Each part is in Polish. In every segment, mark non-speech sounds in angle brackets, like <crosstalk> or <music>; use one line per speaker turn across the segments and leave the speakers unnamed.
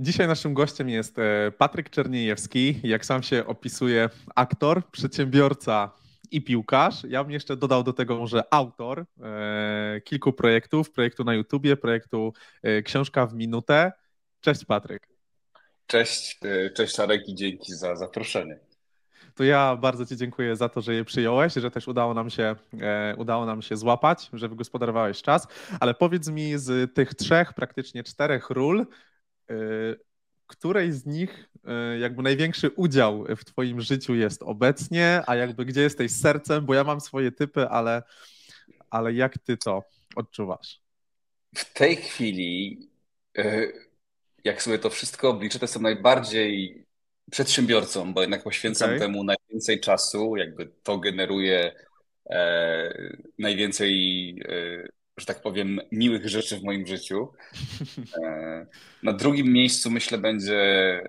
Dzisiaj naszym gościem jest e, Patryk Czerniejewski, jak sam się opisuje, aktor, przedsiębiorca i piłkarz. Ja bym jeszcze dodał do tego może autor e, kilku projektów, projektu na YouTubie, projektu e, Książka w minutę. Cześć Patryk.
Cześć, cześć Arek i dzięki za zaproszenie.
To ja bardzo Ci dziękuję za to, że je przyjąłeś, że też udało nam się, udało nam się złapać, że wygospodarowałeś czas. Ale powiedz mi z tych trzech, praktycznie czterech ról, której z nich y, jakby największy udział w Twoim życiu jest obecnie, a jakby gdzie jesteś sercem, bo ja mam swoje typy, ale, ale jak Ty to odczuwasz?
W tej chwili, y, jak sobie to wszystko obliczę, to jestem najbardziej przedsiębiorcą, bo jednak poświęcam okay. temu najwięcej czasu, jakby to generuje e, najwięcej e, że tak powiem, miłych rzeczy w moim życiu. E, na drugim miejscu myślę będzie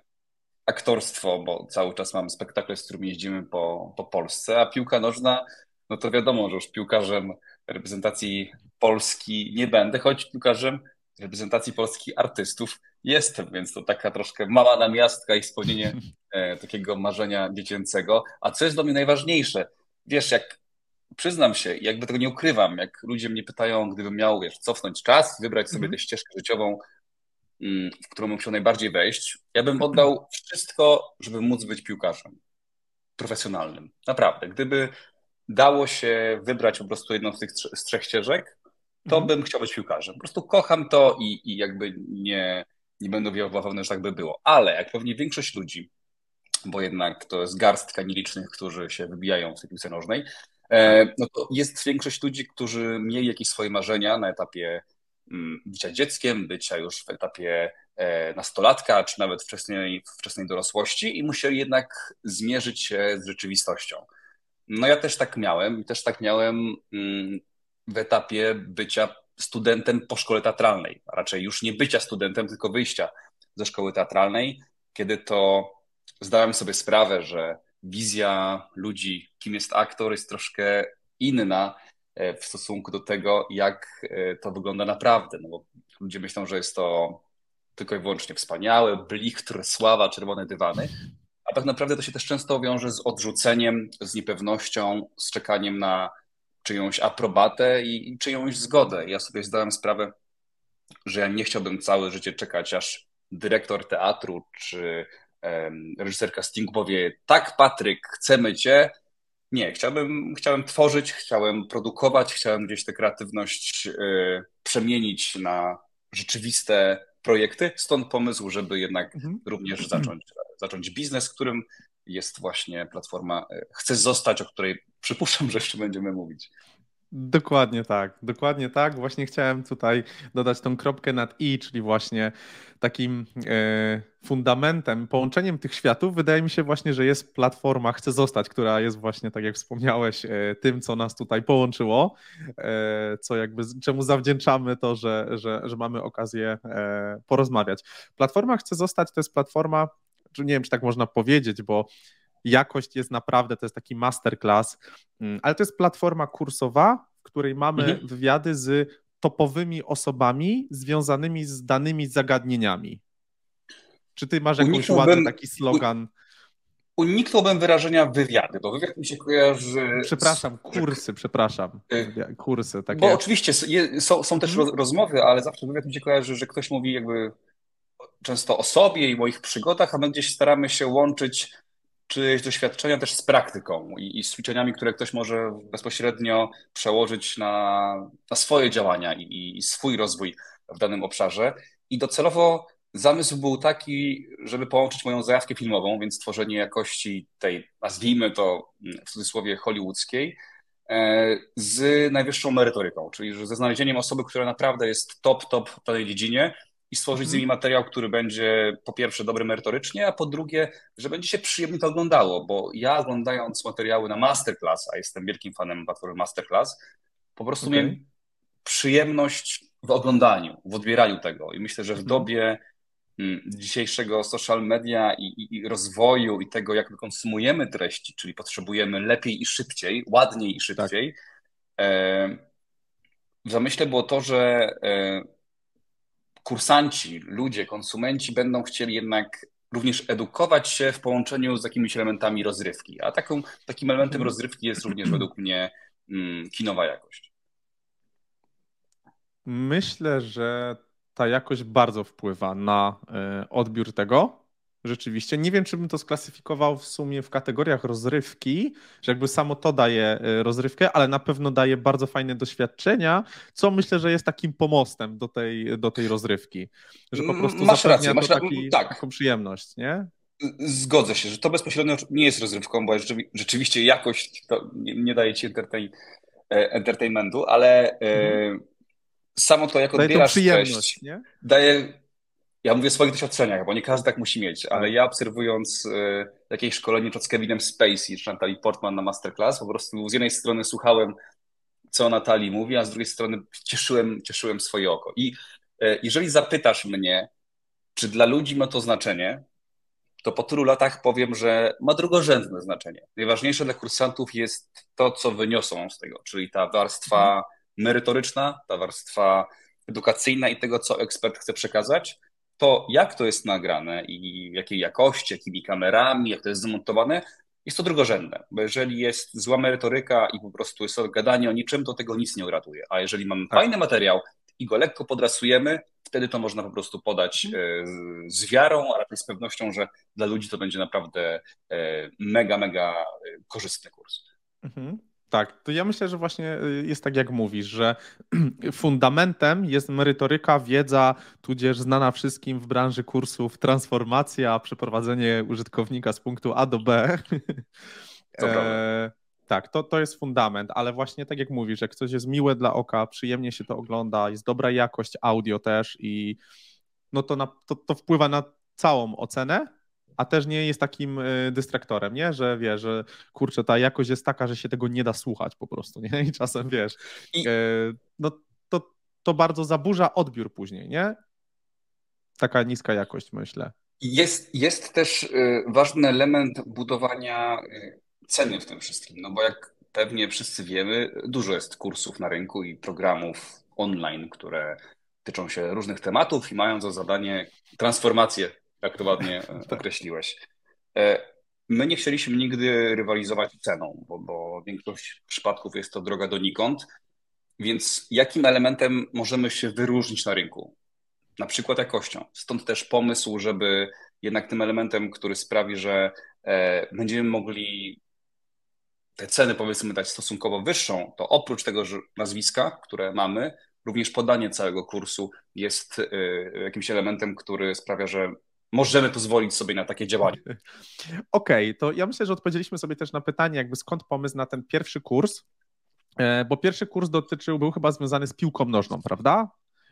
aktorstwo, bo cały czas mam spektakle, z którymi jeździmy po, po Polsce, a piłka nożna, no to wiadomo, że już piłkarzem reprezentacji Polski nie będę, choć piłkarzem reprezentacji polskich artystów jestem, więc to taka troszkę mała namiastka i spełnienie e, takiego marzenia dziecięcego. A co jest dla mnie najważniejsze? Wiesz, jak przyznam się, jakby tego nie ukrywam, jak ludzie mnie pytają, gdybym miał, wiesz, cofnąć czas, wybrać sobie mm tę ścieżkę życiową, mm, w którą bym chciał najbardziej wejść, ja bym oddał wszystko, żeby móc być piłkarzem profesjonalnym. Naprawdę. Gdyby dało się wybrać po prostu jedną z tych z trzech ścieżek, to mm bym chciał być piłkarzem. Po prostu kocham to i, i jakby nie, nie będę wiedział wewnątrz, że tak by było. Ale jak pewnie większość ludzi, bo jednak to jest garstka nielicznych, którzy się wybijają w tej piłce nożnej, no to jest większość ludzi, którzy mieli jakieś swoje marzenia na etapie mm, bycia dzieckiem, bycia już w etapie e, nastolatka, czy nawet wczesnej, wczesnej dorosłości i musieli jednak zmierzyć się z rzeczywistością. No ja też tak miałem i też tak miałem mm, w etapie bycia studentem po szkole teatralnej, a raczej już nie bycia studentem, tylko wyjścia ze szkoły teatralnej, kiedy to zdałem sobie sprawę, że wizja ludzi, kim jest aktor, jest troszkę inna e, w stosunku do tego, jak e, to wygląda naprawdę. No bo ludzie myślą, że jest to tylko i wyłącznie wspaniałe, blichtr, sława, czerwone dywany, a tak naprawdę to się też często wiąże z odrzuceniem, z niepewnością, z czekaniem na czyjąś aprobatę i, i czyjąś zgodę. Ja sobie zdałem sprawę, że ja nie chciałbym całe życie czekać, aż dyrektor teatru czy reżyser castingu powie, tak Patryk, chcemy cię. Nie, chciałbym, chciałem tworzyć, chciałem produkować, chciałem gdzieś tę kreatywność y, przemienić na rzeczywiste projekty. Stąd pomysł, żeby jednak mhm. również zacząć, zacząć biznes, którym jest właśnie platforma e, Chcę zostać, o której przypuszczam, że jeszcze będziemy mówić.
Dokładnie tak, dokładnie tak. Właśnie chciałem tutaj dodać tą kropkę nad i, czyli właśnie takim e, fundamentem, połączeniem tych światów. Wydaje mi się właśnie, że jest platforma Chcę Zostać, która jest właśnie, tak jak wspomniałeś, e, tym, co nas tutaj połączyło, e, co jakby, czemu zawdzięczamy to, że, że, że mamy okazję e, porozmawiać. Platforma Chcę Zostać to jest platforma, nie wiem, czy tak można powiedzieć, bo jakość jest naprawdę, to jest taki masterclass, mm, ale to jest platforma kursowa, w której mamy mhm. wywiady z topowymi osobami związanymi z danymi zagadnieniami. Czy ty masz jakąś ładny taki slogan?
Uniknąłbym wyrażenia wywiady, bo wywiad mi się kojarzy.
Przepraszam, kursy, przepraszam. Y, kursy takie.
Bo oczywiście są, są też mhm. rozmowy, ale zawsze wywiad mi się kojarzy, że ktoś mówi jakby często o sobie i moich przygodach, a my gdzieś staramy się łączyć czyjeś doświadczenia też z praktyką i, i z ćwiczeniami, które ktoś może bezpośrednio przełożyć na, na swoje działania i, i swój rozwój w danym obszarze. I docelowo zamysł był taki, żeby połączyć moją zajawkę filmową, więc tworzenie jakości tej, nazwijmy to w cudzysłowie hollywoodzkiej, e, z najwyższą merytoryką, czyli ze znalezieniem osoby, która naprawdę jest top, top w danej dziedzinie, i stworzyć z nimi mhm. materiał, który będzie po pierwsze dobry merytorycznie, a po drugie, że będzie się przyjemnie to oglądało, bo ja oglądając materiały na Masterclass, a jestem wielkim fanem platformy Masterclass, po prostu okay. miałem przyjemność w oglądaniu, w odbieraniu tego i myślę, że w mhm. dobie mm, dzisiejszego social media i, i, i, rozwoju i tego, jak my konsumujemy treści, czyli potrzebujemy lepiej i szybciej, ładniej i szybciej, tak. w zamyśle było to, że e, kursanci, ludzie, konsumenci będą chcieli jednak również edukować się w połączeniu z jakimiś elementami rozrywki. A taką, takim elementem rozrywki jest również według mnie mm, kinowa jakość.
Myślę, że ta jakość bardzo wpływa na e, odbiór tego. Rzeczywiście. Nie wiem, czy bym to sklasyfikował w sumie w kategoriach rozrywki, że jakby samo to daje e, rozrywkę, ale na pewno daje bardzo fajne doświadczenia, co myślę, że jest takim pomostem do tej, do tej rozrywki. Że po prostu
masz rację, masz
taki, tak. taką przyjemność, nie?
Zgodzę się, że to bezpośrednio nie jest rozrywką, bo rzeczywiście jakość nie, nie, daje ci entertain, e, entertainmentu, ale mhm samo to, jak odbierasz treść, nie? daje... Ja mówię o swoich doświadczeniach, bo nie każdy tak musi mieć, ale tak. ja obserwując y, jakieś szkolenie czy z Kevinem Spacey czy Natalie Portman na masterclass, po prostu z jednej strony słuchałem, co Natalii mówi, a z drugiej strony cieszyłem, cieszyłem swoje oko. I y, jeżeli zapytasz mnie, czy dla ludzi ma to znaczenie, to po tylu latach powiem, że ma drugorzędne znaczenie. Najważniejsze dla kursantów jest to, co wyniosą z tego, czyli ta warstwa mhm merytoryczna, ta warstwa edukacyjna i tego, co ekspert chce przekazać, to jak to jest nagrane i jakiej jakości, jakimi kamerami, jak to jest zmontowane, jest to drugorzędne, bo jeżeli jest zła merytoryka i po prostu jest to gadanie o niczym, to tego nic nie uratuje. A jeżeli mamy tak. fajny materiał i go lekko podrasujemy, wtedy to można po prostu podać mhm. e, z wiarą, a raczej z pewnością, że dla ludzi to będzie naprawdę e, mega, mega e, korzystny kurs. Mhm.
Tak, to ja myślę, że właśnie y, jest tak jak mówisz, że <clears throat> fundamentem jest merytoryka, wiedza, tudzież znana wszystkim w branży kursów transformacja, przeprowadzenie użytkownika z punktu A do B. <laughs> e, tak, to, to jest fundament, ale właśnie tak jak mówisz, jak coś jest miłe dla oka, przyjemnie się to ogląda, jest dobra jakość audio też i no to, na, to, to wpływa na całą ocenę, a też nie jest takim y, dystraktorem, nie? Że wiesz, że kurczę, ta jakość jest taka, że się tego nie da słuchać po prostu, nie? <laughs> I czasem wiesz, I... E, no to, to bardzo zaburza odbiór później, nie? Taka niska jakość, myślę.
Jest, jest też y, ważny element budowania ceny w tym wszystkim, no bo jak pewnie wszyscy wiemy, dużo jest kursów na rynku i programów online, które tyczą się różnych tematów i mają za zadanie transformację jak to ładnie <laughs> tak. określiłeś. E, my nie chcieliśmy nigdy rywalizować ceną, bo, bo większość przypadków jest to droga donikąd. Więc jakim elementem możemy się wyróżnić na rynku? Na przykład jakością. Stąd też pomysł, żeby jednak tym elementem, który sprawi, że e, będziemy mogli te ceny powiedzmy dać stosunkowo wyższą, to oprócz tego że nazwiska, które mamy, również podanie całego kursu jest e, jakimś elementem, który sprawia, że możemy pozwolić sobie na takie działania. <laughs>
Okej, okay, to ja myślę, że odpowiedzieliśmy sobie też na pytanie, jakby skąd pomysł na ten pierwszy kurs, e, bo pierwszy kurs dotyczył, był chyba związany z piłką nożną, prawda?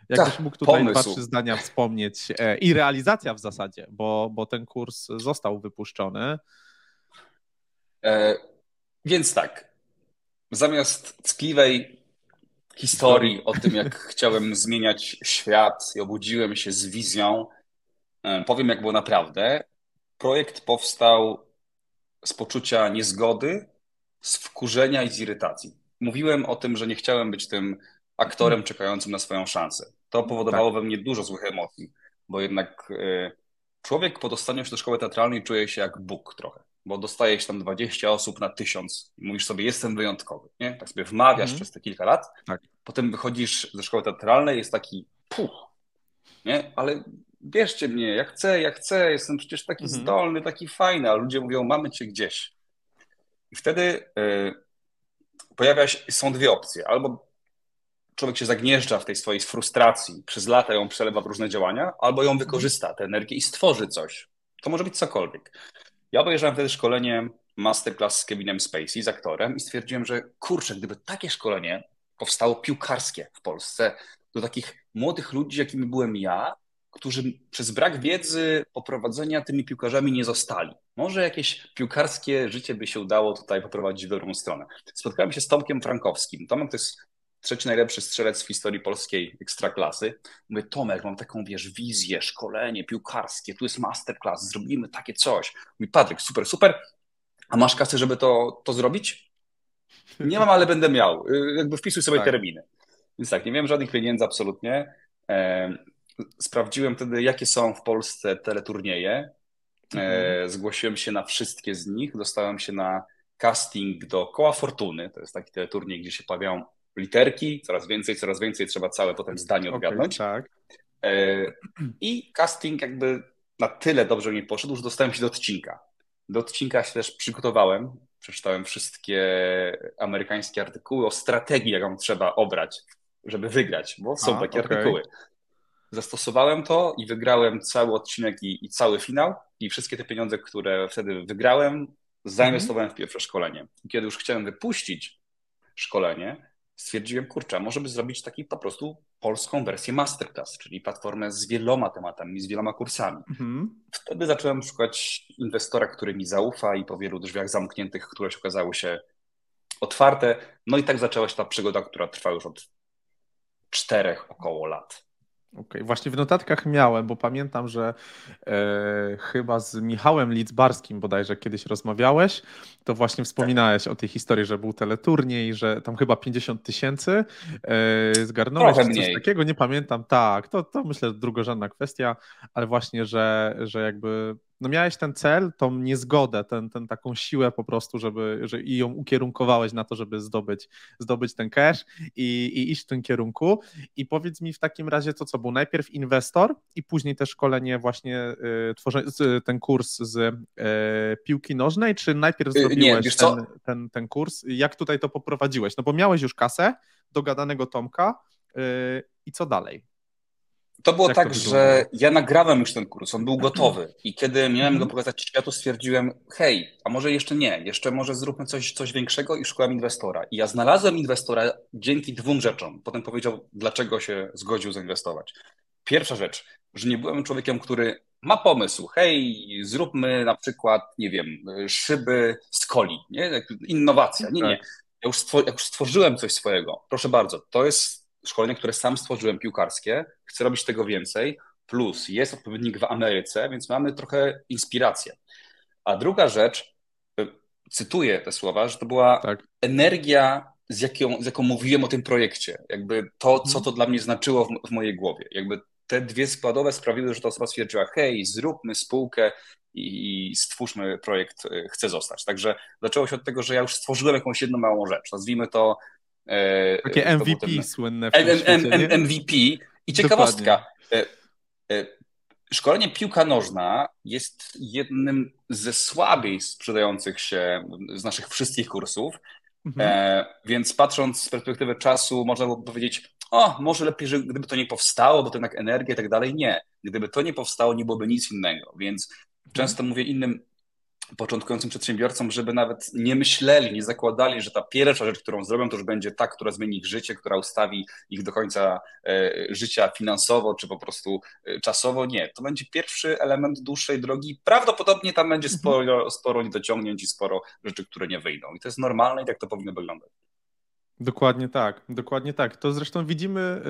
Jakbyś tak, mógł tutaj pomysł. dwa, trzy zdania wspomnieć e, i realizacja w zasadzie, bo, bo ten kurs został wypuszczony.
E, więc tak, zamiast ckliwej historii o tym, jak <laughs> chciałem zmieniać świat i obudziłem się z wizją, powiem, jak było naprawdę. Projekt powstał z poczucia niezgody, z wkurzenia i z irytacji. Mówiłem o tym, że nie chciałem być tym aktorem czekającym na swoją szansę. To powodowało tak. we mnie dużo złych emocji, bo jednak e, człowiek po dostaniu się do szkoły teatralnej czuje się jak Bóg trochę, bo dostaje się tam 20 osób na tysiąc i mówisz sobie, jestem wyjątkowy, nie? Tak sobie wmawiasz mm. przez te kilka lat, tak. potem wychodzisz ze szkoły teatralnej, jest taki puch, nie? Ale bierzcie mnie, jak chcę, jak chcę, jestem przecież taki mhm. zdolny, taki fajny, a ludzie mówią, mamy cię gdzieś. I wtedy y, pojawia się, są dwie opcje. Albo człowiek się zagnieżdża w tej swojej frustracji, przez lata ją przelewa w różne działania, albo ją wykorzysta, tę energię i stworzy coś. To może być cokolwiek. Ja obejrzałem wtedy szkolenie masterclass z Kevinem Spacey, z aktorem i stwierdziłem, że kurczę, gdyby takie szkolenie powstało piłkarskie w Polsce, do takich młodych ludzi, jakimi byłem ja, którzy przez brak wiedzy poprowadzenia tymi piłkarzami nie zostali. Może jakieś piłkarskie życie by się udało tutaj poprowadzić w dobrą stronę. Spotkałem się z Tomkiem Frankowskim. Tomek to jest trzeci najlepszy strzelec w historii polskiej ekstraklasy. Mówię, Tomek, mam taką, wiesz, wizję, szkolenie piłkarskie, tu jest masterclass, zrobimy takie coś. Mówi, Patryk, super, super, a masz kasę, żeby to, to zrobić? Nie mam, ale będę miał. Jakby wpisuj sobie tak. terminy. Więc tak, nie wiem żadnych pieniędzy absolutnie. Sprawdziłem wtedy, jakie są w Polsce teleturnieje. Mhm. Zgłosiłem się na wszystkie z nich. Dostałem się na casting do Koła Fortuny. To jest taki teleturniej, gdzie się pojawiają literki, coraz więcej, coraz więcej, trzeba całe potem zdanie odgadnąć.
Okay, tak.
I casting jakby na tyle dobrze mi poszedł, że dostałem się do odcinka. Do odcinka się też przygotowałem. Przeczytałem wszystkie amerykańskie artykuły o strategii, jaką trzeba obrać, żeby wygrać, bo są A, takie okay. artykuły. Zastosowałem to i wygrałem cały odcinek i, i, cały finał. I wszystkie te pieniądze, które wtedy wygrałem, zainwestowałem mm -hmm. w pierwsze szkolenie. I kiedy już chciałem wypuścić szkolenie, stwierdziłem, kurczę, może by zrobić taki po prostu polską wersję masterclass, czyli platformę z wieloma tematami, z wieloma kursami. Mhm. Wtedy zacząłem szukać inwestora, który mi zaufa i po wielu drzwiach zamkniętych, które się okazały się otwarte. No i tak zaczęła się ta przygoda, która trwa już od czterech około lat.
Okej, okay. właśnie w notatkach miałem, bo pamiętam, że e, chyba z Michałem Lidzbarskim bodajże kiedyś rozmawiałeś, to właśnie wspominałeś tak. o tej historii, że był teleturniej, że tam chyba 50 tysięcy e, zgarnąłeś Trochę coś mniej. takiego, nie pamiętam. Tak, to, to myślę drugorzędna kwestia, ale właśnie, że, że jakby no miałeś ten cel, tą niezgodę, ten, ten taką siłę po prostu, żeby że i ją ukierunkowałeś na to, żeby zdobyć, zdobyć ten cash i, i iść w tym kierunku. I powiedz mi w takim razie, to co był najpierw inwestor i później też szkolenie właśnie y, tworzenie, ten kurs z y, piłki nożnej, czy najpierw y, zrobiłeś Nie, ten, ten, ten kurs? Jak tutaj to poprowadziłeś? No bo miałeś już kasę dogadanego Tomka y, i co dalej?
To było Jak tak, to że ja nagrałem już ten kurs, on był gotowy i kiedy miałem go pokazać światu, stwierdziłem, hej, a może jeszcze nie, jeszcze może zróbmy coś, coś większego i szukałem inwestora. I ja znalazłem inwestora dzięki dwóm rzeczom. Potem powiedział, dlaczego się zgodził zainwestować. Pierwsza rzecz, że nie byłem człowiekiem, który ma pomysł, hej, zróbmy na przykład, nie wiem, szyby z coli, nie? Innowacja. Nie, nie. Tak. Ja już, ja już stworzyłem coś swojego. Proszę bardzo, to jest szkolenie, które sam stworzyłem, piłkarskie, chcę robić tego więcej, plus jest odpowiednik w Ameryce, więc mamy trochę inspirację. A druga rzecz, y, cytuję te słowa, że to była tak. energia, z jaką, z jaką mówiłem o tym projekcie. Jakby to, mhm. co to dla mnie znaczyło w, w mojej głowie. Jakby te dwie składowe sprawiły, że ta osoba stwierdziła, hej, zróbmy spółkę i, i stwórzmy projekt, y, chcę zostać. Także zaczęło się od tego, że ja już stworzyłem jakąś jedną małą rzecz. Nazwijmy to
Takie MVP słynne.
W MVP. I ciekawostka. E, e, szkolenie piłka nożna jest jednym ze słabiej sprzedających się z naszych wszystkich kursów. Mhm. więc patrząc z perspektywy czasu, można by powiedzieć, o, może lepiej, że gdyby to nie powstało, bo to jednak energia i tak dalej. Nie. Gdyby to nie powstało, nie byłoby nic innego. Więc mhm. często mówię innym początkującym przedsiębiorcom, żeby nawet nie myśleli, nie zakładali, że ta pierwsza rzecz, którą zrobią, to już będzie ta, która zmieni ich życie, która ustawi ich do końca e, życia finansowo, czy po prostu e, czasowo. Nie, to będzie pierwszy element dłuższej drogi. Prawdopodobnie tam będzie mhm. sporo, sporo niedociągnięć i sporo rzeczy, które nie wyjdą. I to jest normalne i tak to powinno wyglądać.
Dokładnie tak, dokładnie tak. To zresztą widzimy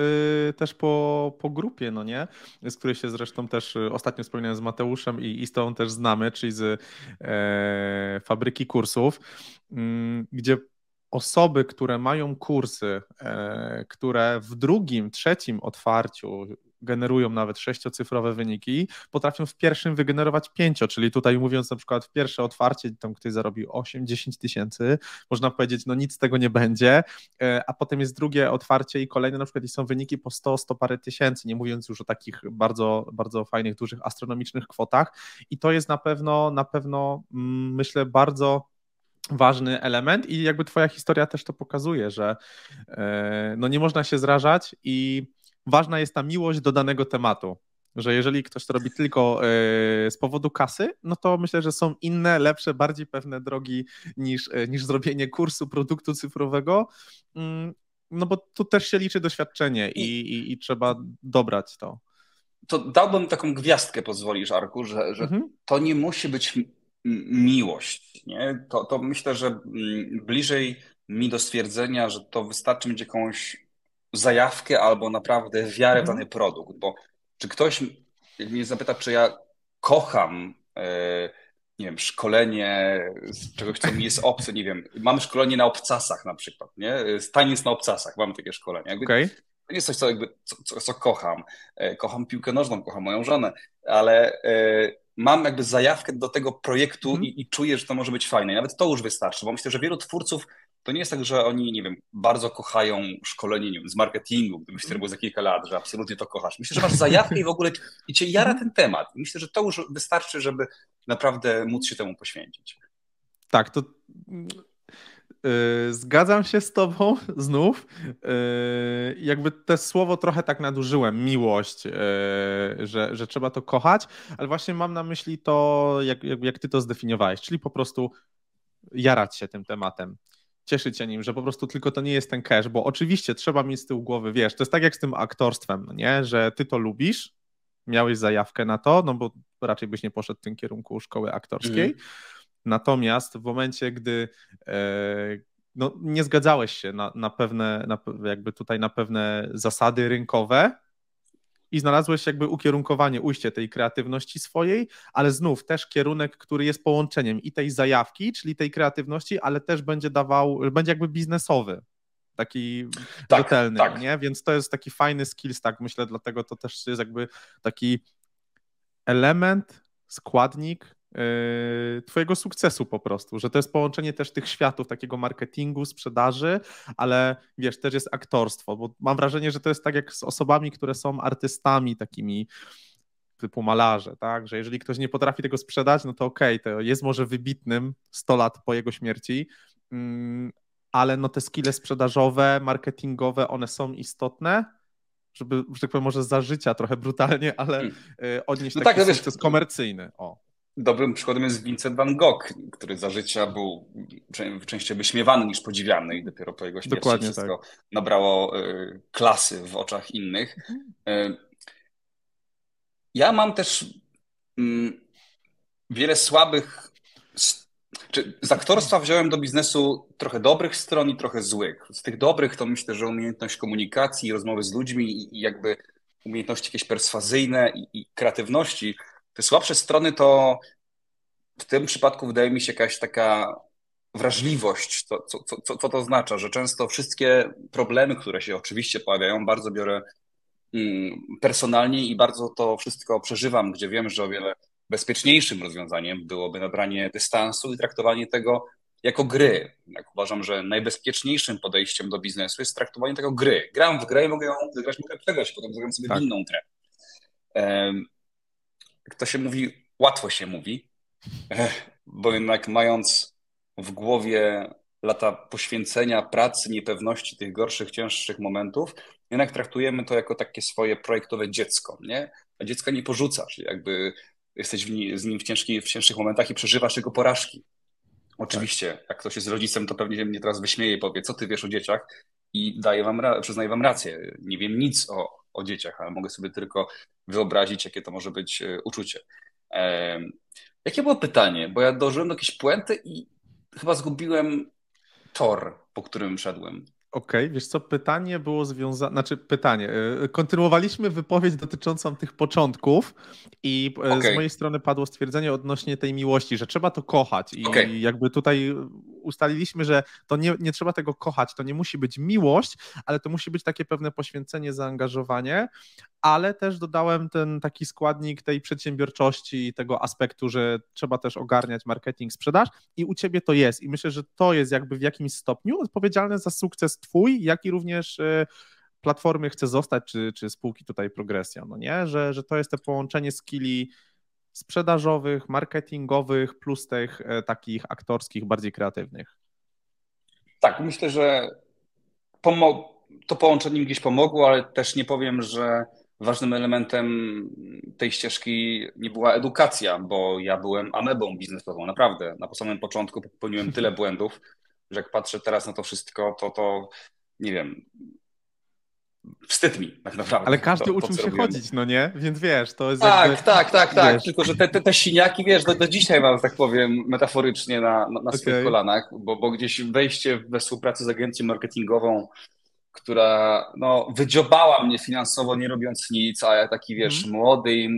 y, też po, po grupie, no nie? Z której się zresztą też y, ostatnio wspomniałem z Mateuszem i, i z tą też znamy, czyli z e, fabryki kursów, y, gdzie osoby, które mają kursy, e, które w drugim, trzecim otwarciu generują nawet sześciocyfrowe wyniki, potrafią w pierwszym wygenerować pięcio, czyli tutaj mówiąc na przykład w pierwsze otwarcie, tam ktoś zarobi 8-10 tysięcy, można powiedzieć, no nic z tego nie będzie, e, a potem jest drugie otwarcie i kolejne na przykład i są wyniki po 100, 100 parę tysięcy, nie mówiąc już o takich bardzo, bardzo fajnych, dużych, astronomicznych kwotach. I to jest na pewno, na pewno mm, myślę bardzo ważny element i jakby twoja historia też to pokazuje, że e, no nie można się zrażać i ważna jest ta miłość do danego tematu. Że jeżeli ktoś to robi tylko e, z powodu kasy, no to myślę, że są inne, lepsze, bardziej pewne drogi niż, e, niż zrobienie kursu produktu cyfrowego. Mm, no bo tu też się liczy doświadczenie i, i, i trzeba dobrać to.
To dałbym taką gwiazdkę, pozwolisz, Arku, że, że mhm. to nie musi być miłość. Nie? To, to myślę, że mm, bliżej mi do stwierdzenia, że to wystarczy mieć jakąś zajawkę albo naprawdę wiarę w mhm. dany produkt, bo czy ktoś mnie zapyta, czy ja kocham e, nie wiem, szkolenie z czegoś, co mi jest obce, nie wiem, mamy szkolenie na obcasach na przykład, nie? Taniec na obcasach, mamy takie szkolenie. Jakby, okay. to nie jest coś, co, jakby, co, co kocham. E, kocham piłkę nożną, kocham moją żonę, ale e, mam jakby zajawkę do tego projektu mm. i, i, czuję, że to może być fajne. Nawet to już wystarczy, bo myślę, że wielu twórców to nie jest tak, że oni, nie wiem, bardzo kochają szkolenie nie wiem, z marketingu, gdybyś to robił za kilka lat, że absolutnie to kochasz. Myślę, że masz zajawkę i w ogóle i cię jara ten temat. Myślę, że to już wystarczy, żeby naprawdę móc się temu poświęcić.
Tak, to Yy, zgadzam się z tobą <laughs> znów. Yy, jakby te słowo trochę tak nadużyłem, miłość, yy, że, że trzeba to kochać, ale właśnie mam na myśli to, jak, jak ty to zdefiniowałeś, czyli po prostu jarać się tym tematem cieszyć się nim, że po prostu tylko to nie jest ten cash, bo oczywiście trzeba mieć z tyłu głowy, wiesz, to jest tak jak z tym aktorstwem, no nie, że ty to lubisz, miałeś zajawkę na to, no bo raczej byś nie poszedł w tym kierunku szkoły aktorskiej, mm. natomiast w momencie, gdy e, no, nie zgadzałeś się na, na pewne, na, jakby tutaj na pewne zasady rynkowe, i znalazłeś jakby ukierunkowanie, ujście tej kreatywności swojej, ale znów też kierunek, który jest połączeniem i tej zajawki, czyli tej kreatywności, ale też będzie dawał, będzie jakby biznesowy, taki tak, rzetelny, tak. nie? Więc to jest taki fajny skills, tak myślę, dlatego to też jest jakby taki element, składnik twojego sukcesu po prostu, że to jest połączenie też tych światów, takiego marketingu, sprzedaży, ale wiesz, też jest aktorstwo, bo mam wrażenie, że to jest tak jak z osobami, które są artystami takimi typu malarze, tak, że jeżeli ktoś nie potrafi tego sprzedać, no to okej, okay, to jest może wybitnym 100 lat po jego śmierci, mm, ale no te skille sprzedażowe, marketingowe, one są istotne, żeby, że tak powiem, może za życia trochę brutalnie, ale hmm. y, odnieść no taki tak, no sukces wiesz, komercyjny. O.
Dobrym przykładem jest Vincent van Gogh, który za życia był częściej wyśmiewany niż podziwiany i dopiero po jego śmierci Dokładnie wszystko tak. nabrało y, klasy w oczach innych. Y, ja mam też mm, wiele słabych. Czy z aktorstwa wziąłem do biznesu trochę dobrych stron i trochę złych. Z tych dobrych to myślę, że umiejętność komunikacji, rozmowy z ludźmi i, jakby umiejętności jakieś perswazyjne i, i kreatywności te słabsze strony to w tym przypadku wydaje mi się jakaś taka wrażliwość. Co, co, co to oznacza? Że często wszystkie problemy, które się oczywiście pojawiają, bardzo biorę mm, personalnie i bardzo to wszystko przeżywam, gdzie wiem, że o wiele bezpieczniejszym rozwiązaniem byłoby nabranie dystansu i traktowanie tego jako gry. Jak uważam, że najbezpieczniejszym podejściem do biznesu jest traktowanie tego gry. Gram w grę i mogę ją wygrać, mogę przegrać, potem zagram sobie tak. inną grę to się mówi, łatwo się mówi, bo jednak mając w głowie lata poświęcenia, pracy, niepewności, tych gorszych, cięższych momentów, jednak traktujemy to jako takie swoje projektowe dziecko, nie? A dziecka nie porzucasz, jakby jesteś z nim w, ciężkich, w cięższych momentach i przeżywasz jego porażki. Oczywiście, tak. jak ktoś jest rodzicem, to pewnie mnie teraz wyśmieje i powie, co ty wiesz o dzieciach i daję wam, przyznaję wam rację. Nie wiem nic o, o dzieciach, ale mogę sobie tylko wyobrazić, jakie to może być e, uczucie. Jakie było pytanie? Bo ja dożyłem do jakiejś puenty i chyba zgubiłem tor, po którym szedłem.
Okej, okay, wiesz co, pytanie było związane, znaczy pytanie, e, kontynuowaliśmy wypowiedź dotyczącą tych początków i okay. z mojej strony padło stwierdzenie odnośnie tej miłości, że trzeba to kochać i okay. jakby tutaj ustaliliśmy, że to nie, nie trzeba tego kochać, to nie musi być miłość, ale to musi być takie pewne poświęcenie, zaangażowanie, ale też dodałem ten taki składnik tej przedsiębiorczości i tego aspektu, że trzeba też ogarniać marketing, sprzedaż i u ciebie to jest i myślę, że to jest jakby w jakimś stopniu odpowiedzialne za sukces twój, jak i również e, platformy chce zostać, czy, czy spółki tutaj progresja, no nie, że, że to jest to połączenie skilli sprzedażowych, marketingowych, plus tych e, takich aktorskich, bardziej kreatywnych.
Tak, myślę, że to połączenie gdzieś pomogło, ale też nie powiem, że ważnym elementem tej ścieżki nie była edukacja, bo ja byłem amebą biznesową, naprawdę. Na samym początku popełniłem tyle <laughs> błędów, że jak patrzę teraz na to wszystko, to to nie wiem, wstyd mi tak naprawdę.
Ale każdy to, uczył to, się chodzić, no nie? Więc wiesz, to jest
Tak, jakby, tak, tak, tak. Wiesz. Tylko, że te, te, te siniaki, wiesz, do, do dzisiaj mam, tak powiem, metaforycznie na, na, na swoich okay. kolanach, bo, bo gdzieś wejście we współpracę z agencją marketingową, która no, wydziobała mnie finansowo, nie robiąc nic, a ja taki, wiesz, mm. młody i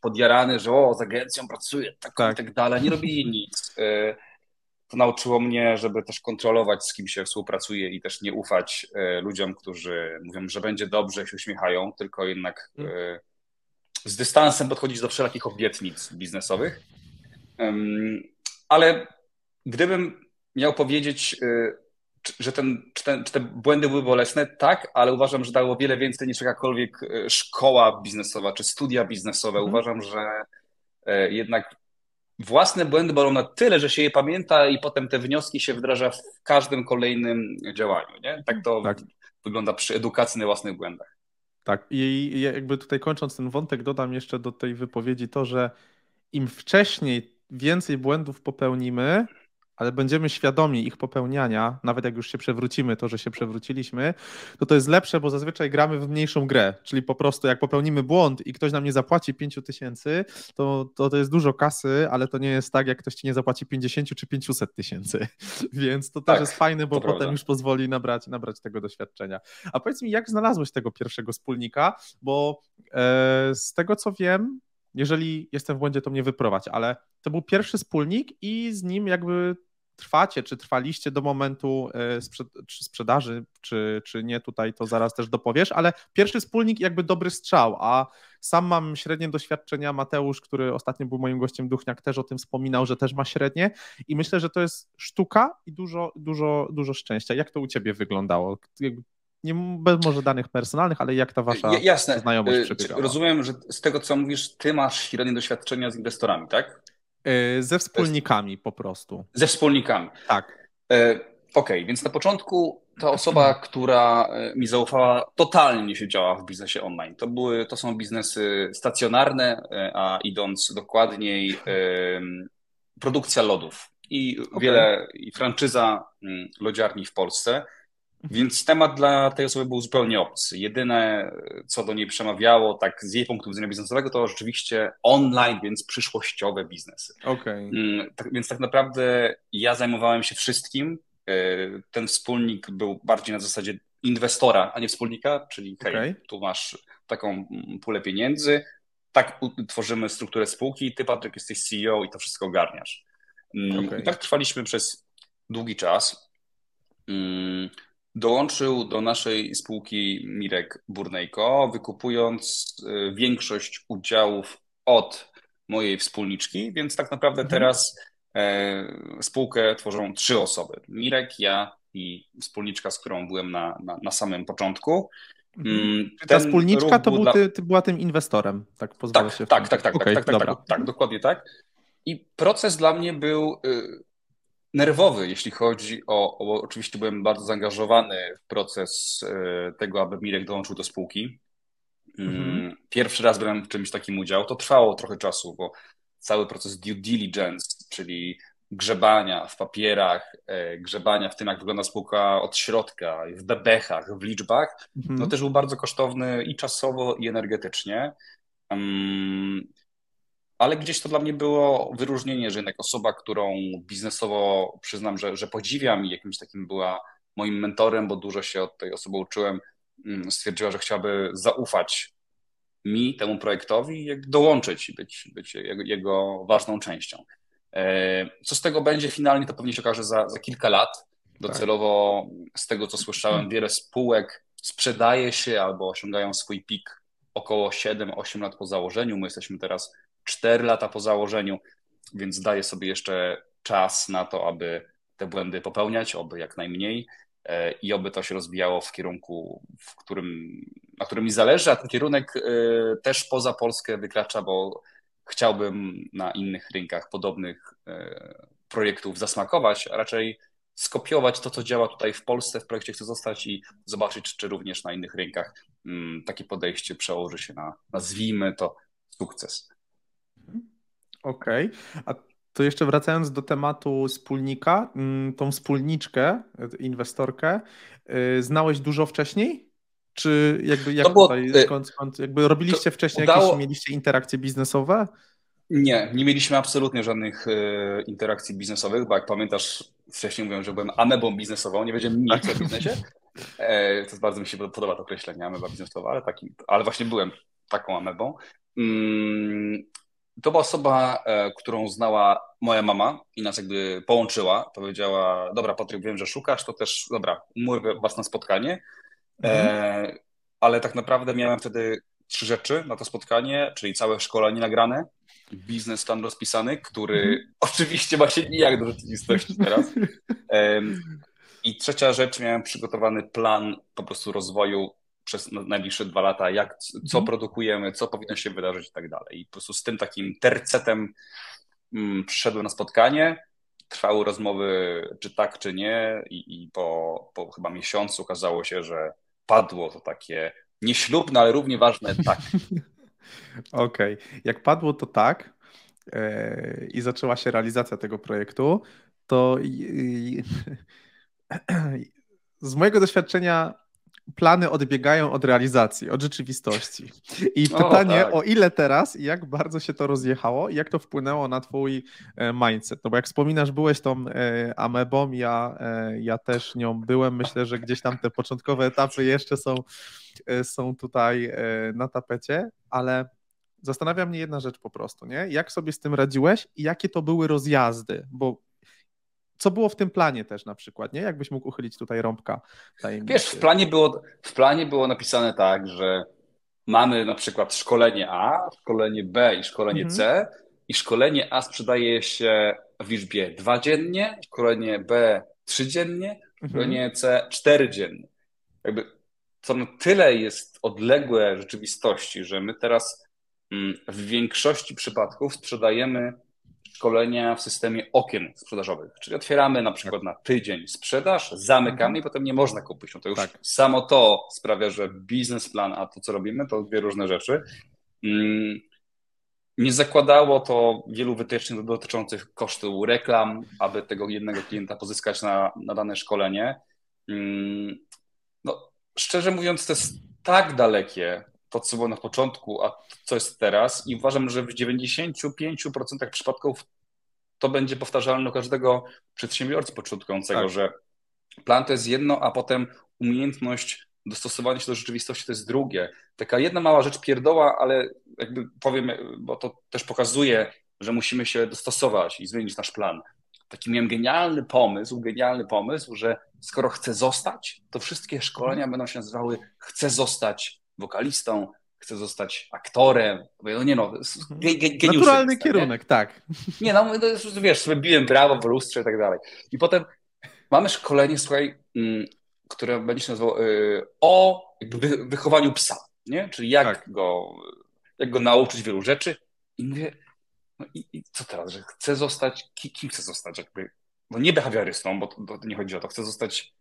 podjarany, że o, z agencją pracuję, tak, tak. i tak dalej, nie robili nic. Y, to nauczyło mnie, żeby też kontrolować, z kim się współpracuje i też nie ufać ludziom, którzy mówią, że będzie dobrze, się uśmiechają, tylko jednak mhm. z dystansem podchodzić do wszelakich obietnic biznesowych. Ale gdybym miał powiedzieć, że ten, czy, ten, czy te błędy były bolesne? Tak, ale uważam, że dało wiele więcej niż jakakolwiek e, szkoła biznesowa czy studia biznesowe. Mhm. Uważam, że e, jednak własne błędy bolą na tyle, że się je pamięta i potem te wnioski się wdraża w każdym kolejnym działaniu. Nie? Tak to tak. wygląda przy edukacji na własnych błędach.
Tak, i jakby tutaj kończąc ten wątek, dodam jeszcze do tej wypowiedzi to, że im wcześniej więcej błędów popełnimy, ale będziemy świadomi ich popełniania, nawet jak już się przewrócimy, to, że się przewróciliśmy, to to jest lepsze, bo zazwyczaj gramy w mniejszą grę, czyli po prostu jak popełnimy błąd i ktoś nam nie zapłaci 5 tysięcy, to, to to jest dużo kasy, ale to nie jest tak, jak ktoś ci nie zapłaci 50 czy 500 tysięcy, <laughs> więc to tak, też jest fajne, bo potem prawda. już pozwoli nabrać, nabrać tego doświadczenia. A powiedz mi, jak znalazłeś tego pierwszego wspólnika, bo e, z tego co wiem, jeżeli jestem w błędzie, to mnie wyprowadź, ale to był pierwszy wspólnik i z nim jakby trwacie, czy trwaliście do momentu e, czy sprzedaży, czy, czy nie, tutaj to zaraz też dopowiesz, ale pierwszy wspólnik jakby dobry strzał, a sam mam średnie doświadczenia, Mateusz, który ostatnio był moim gościem, Duchniak też o tym wspominał, że też ma średnie i myślę, że to jest sztuka i dużo, dużo, dużo szczęścia. Jak to u ciebie wyglądało? nie bez może danych personalnych, ale jak ta wasza Jasne. znajomość y, przebiegała?
Rozumiem, że z tego, co mówisz, ty masz średnie doświadczenia z inwestorami, tak?
E, ze wspólnikami po prostu.
Ze wspólnikami.
Tak.
E, okej, okay, więc na początku ta osoba, <clears throat> która e, mi zaufała, totalnie się działa w biznesie online. To, były, to są biznesy stacjonarne, a idąc dokładniej, produkcja lodów i okay. wiele, i franczyza mm, lodziarni w Polsce. Więc temat dla tej osoby był zupełnie obcy. Jedyne, co do niej przemawiało, tak z jej punktu widzenia biznesowego, to rzeczywiście online, więc przyszłościowe biznesy.
Okay. Mm,
tak, więc tak naprawdę ja zajmowałem się wszystkim. E, ten wspólnik był bardziej na zasadzie inwestora, a nie wspólnika, czyli hej, okay. tu masz taką pulę pieniędzy, tak tworzymy strukturę spółki, ty Patryk jesteś CEO i to wszystko ogarniasz. Mm, okay. I tak trwaliśmy przez długi czas. Mm, Dołączył do naszej spółki Mirek Burnejko, wykupując y, większość udziałów od mojej wspólniczki, więc tak naprawdę mhm. teraz e, spółkę tworzą trzy osoby. Mirek, ja i wspólniczka, z którą byłem na, na, na samym początku.
Mhm. Mm, ta wspólniczka to był, dla... ty, ty, była tym inwestorem, tak pozwolę
tak,
się.
Tak, tak, tak, okay, tak, tak, tak, tak, dokładnie tak. I proces dla mnie był y, nerwowy, jeśli chodzi o, o, Oczywiście byłem bardzo zaangażowany w proces e, tego, aby Mirek dołączył do spółki. Mm, mhm. Pierwszy raz brałem w czymś takim udział. To trwało trochę czasu, bo cały proces due diligence, czyli grzebania w papierach, e, grzebania w tym, jak wygląda spółka od środka, w bebechach, w liczbach, mhm. no też był bardzo kosztowny i czasowo, i energetycznie. Ale gdzieś to dla mnie było wyróżnienie, że jednak osoba, którą biznesowo przyznam, że, że podziwiam i jakimś takim była moim mentorem, bo dużo się od tej osoby uczyłem, mm, stwierdziła, że chciałaby zaufać mi, temu projektowi i dołączyć i być, być jego, jego, ważną częścią. E, co z tego będzie finalnie, to pewnie się okaże za, za kilka lat. Docelowo z tego, co słyszałem, wiele spółek sprzedaje się albo osiągają swój pik około 7-8 lat po założeniu. My jesteśmy teraz 4 lata po założeniu, więc daję sobie jeszcze czas na to, aby te błędy popełniać, oby jak najmniej e, i oby to się rozwijało w kierunku, w którym, na którym mi zależy, a ten kierunek e, też poza Polskę wykracza, bo chciałbym na innych rynkach podobnych e, projektów zasmakować, a raczej skopiować to, co działa tutaj w Polsce, w projekcie chcę zostać i zobaczyć, czy również na innych rynkach mm, takie podejście przełoży się na, nazwijmy to, sukces.
Okej. Okay. A to jeszcze wracając do tematu wspólnika, mm, tą wspólniczkę, inwestorkę, y, znałeś dużo wcześniej? Czy jakby jak było, tutaj, y, skąd, skąd, jakby robiliście wcześniej udało... jakieś, mieliście interakcje biznesowe?
Nie, nie mieliśmy absolutnie żadnych y, interakcji biznesowych, bo jak pamiętasz, wcześniej mówiłem, że byłem amebą biznesową, nie wiedziałem nic o biznesie. E, to bardzo mi się podoba to określenie, ameba biznesowa, ale, taki, ale właśnie byłem taką amebą. Mm, to była osoba, e, którą znała moja mama i nas jakby połączyła. Powiedziała, dobra Patryk, wiem, że szukasz, to też, dobra, umówię was na spotkanie. Mhm. ale tak naprawdę miałem wtedy trzy rzeczy na to spotkanie, czyli całe szkolenie nagrane, biznes plan rozpisany, który mhm. <laughs> oczywiście ma się nijak do rzeczywistości teraz. <laughs> I trzecia rzecz, miałem przygotowany plan po prostu rozwoju przez najbliższe dwa lata, jak, co mhm. produkujemy, co powinno się wydarzyć i tak dalej. I po prostu z tym takim tercetem mm, przyszedłem na spotkanie, trwały rozmowy, czy tak, czy nie, i, i po, po chyba miesiącu okazało się, że padło to takie nieślubne, ale równie ważne tak. <laughs>
Okej. Okay. Jak padło to tak yy, i zaczęła się realizacja tego projektu, to yy, <clears throat> z mojego doświadczenia plany odbiegają od realizacji, od rzeczywistości. I <laughs> pytanie, o, tak. o, ile teraz i jak bardzo się to rozjechało i jak to wpłynęło na twój e, mindset? No bo jak wspominasz, byłeś tą e, amebą, ja, e, ja też nią byłem. Myślę, że gdzieś tam te początkowe etapy jeszcze są, są tutaj na tapecie, ale zastanawia mnie jedna rzecz po prostu, nie? Jak sobie z tym radziłeś i jakie to były rozjazdy? Bo co było w tym planie też na przykład, nie? Jakbyś mógł uchylić tutaj rąbka
tajemnicy. Wiesz, w planie było, w planie było napisane tak, że mamy na przykład szkolenie A, szkolenie B i szkolenie mhm. C i szkolenie A sprzedaje się w liczbie dwa dziennie, szkolenie B trzy dziennie, mhm. szkolenie mhm. C cztery dziennie. Jakby to na tyle jest odległe rzeczywistości, że my teraz mm, w większości przypadków sprzedajemy szkolenia w systemie okien sprzedażowych. Czyli otwieramy na przykład na tydzień sprzedaż, zamykamy mhm. i potem nie można kupić. No to już tak. samo to sprawia, że biznesplan, a to co robimy, to dwie różne rzeczy. Mm, nie zakładało to wielu wytycznych dotyczących kosztu reklam, aby tego jednego klienta pozyskać na, na dane szkolenie. Mm, no, szczerze mówiąc, to jest tak dalekie to, co było na początku, a co jest teraz. I uważam, że w 95% przypadków to będzie powtarzalne u każdego przedsiębiorcy początkującego, tak. że plan to jest jedno, a potem umiejętność dostosowania się do rzeczywistości to jest drugie. Taka jedna mała rzecz pierdoła, ale jakby powiem, bo to też pokazuje, że musimy się dostosować i zmienić nasz plan. Taki miałem genialny pomysł, genialny pomysł, że skoro chcę zostać, to wszystkie szkolenia będą się nazywały chcę zostać wokalistą, chcę zostać aktorem. No nie no,
geniuszy. Naturalny kierunek, nie? tak.
Nie no, wiesz, sobie biłem brawo w lustrze i tak dalej. I potem mamy szkolenie, słuchaj, mm, które będzie się nazywało y, o jakby wychowaniu psa, nie? Czyli jak, tak. go, jak go nauczyć wielu rzeczy. I mówię, no i, i co teraz, że chcę zostać, kim chcę zostać? Jakby, no nie behawiorystą, bo to, to nie chodzi o to, chcę zostać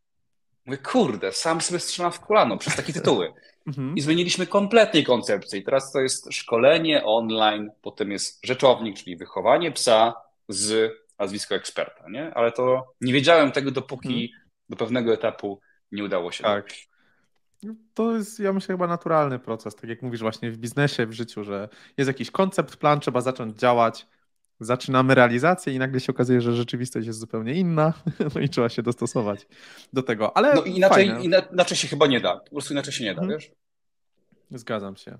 Mówię, kurde, sam sobie strzelam w kolano przez takie tytuły. <laughs> Mhm. I zmieniliśmy kompletnie koncepcję. I teraz to jest szkolenie online, potem jest rzeczownik, czyli wychowanie psa z nazwisko eksperta, nie? Ale to nie wiedziałem tego, dopóki mhm. do pewnego etapu nie udało się.
Tak. To jest, ja myślę, chyba naturalny proces, tak jak mówisz właśnie w biznesie, w życiu, że jest jakiś koncept, plan, trzeba zacząć działać, zaczynamy realizację i nagle się okazuje, że rzeczywistość jest zupełnie inna, <laughs> no i trzeba się dostosować do tego. Ale
no inaczej, inaczej się chyba nie da. Po prostu inaczej się nie da, hmm. wiesz?
Zgadzam się.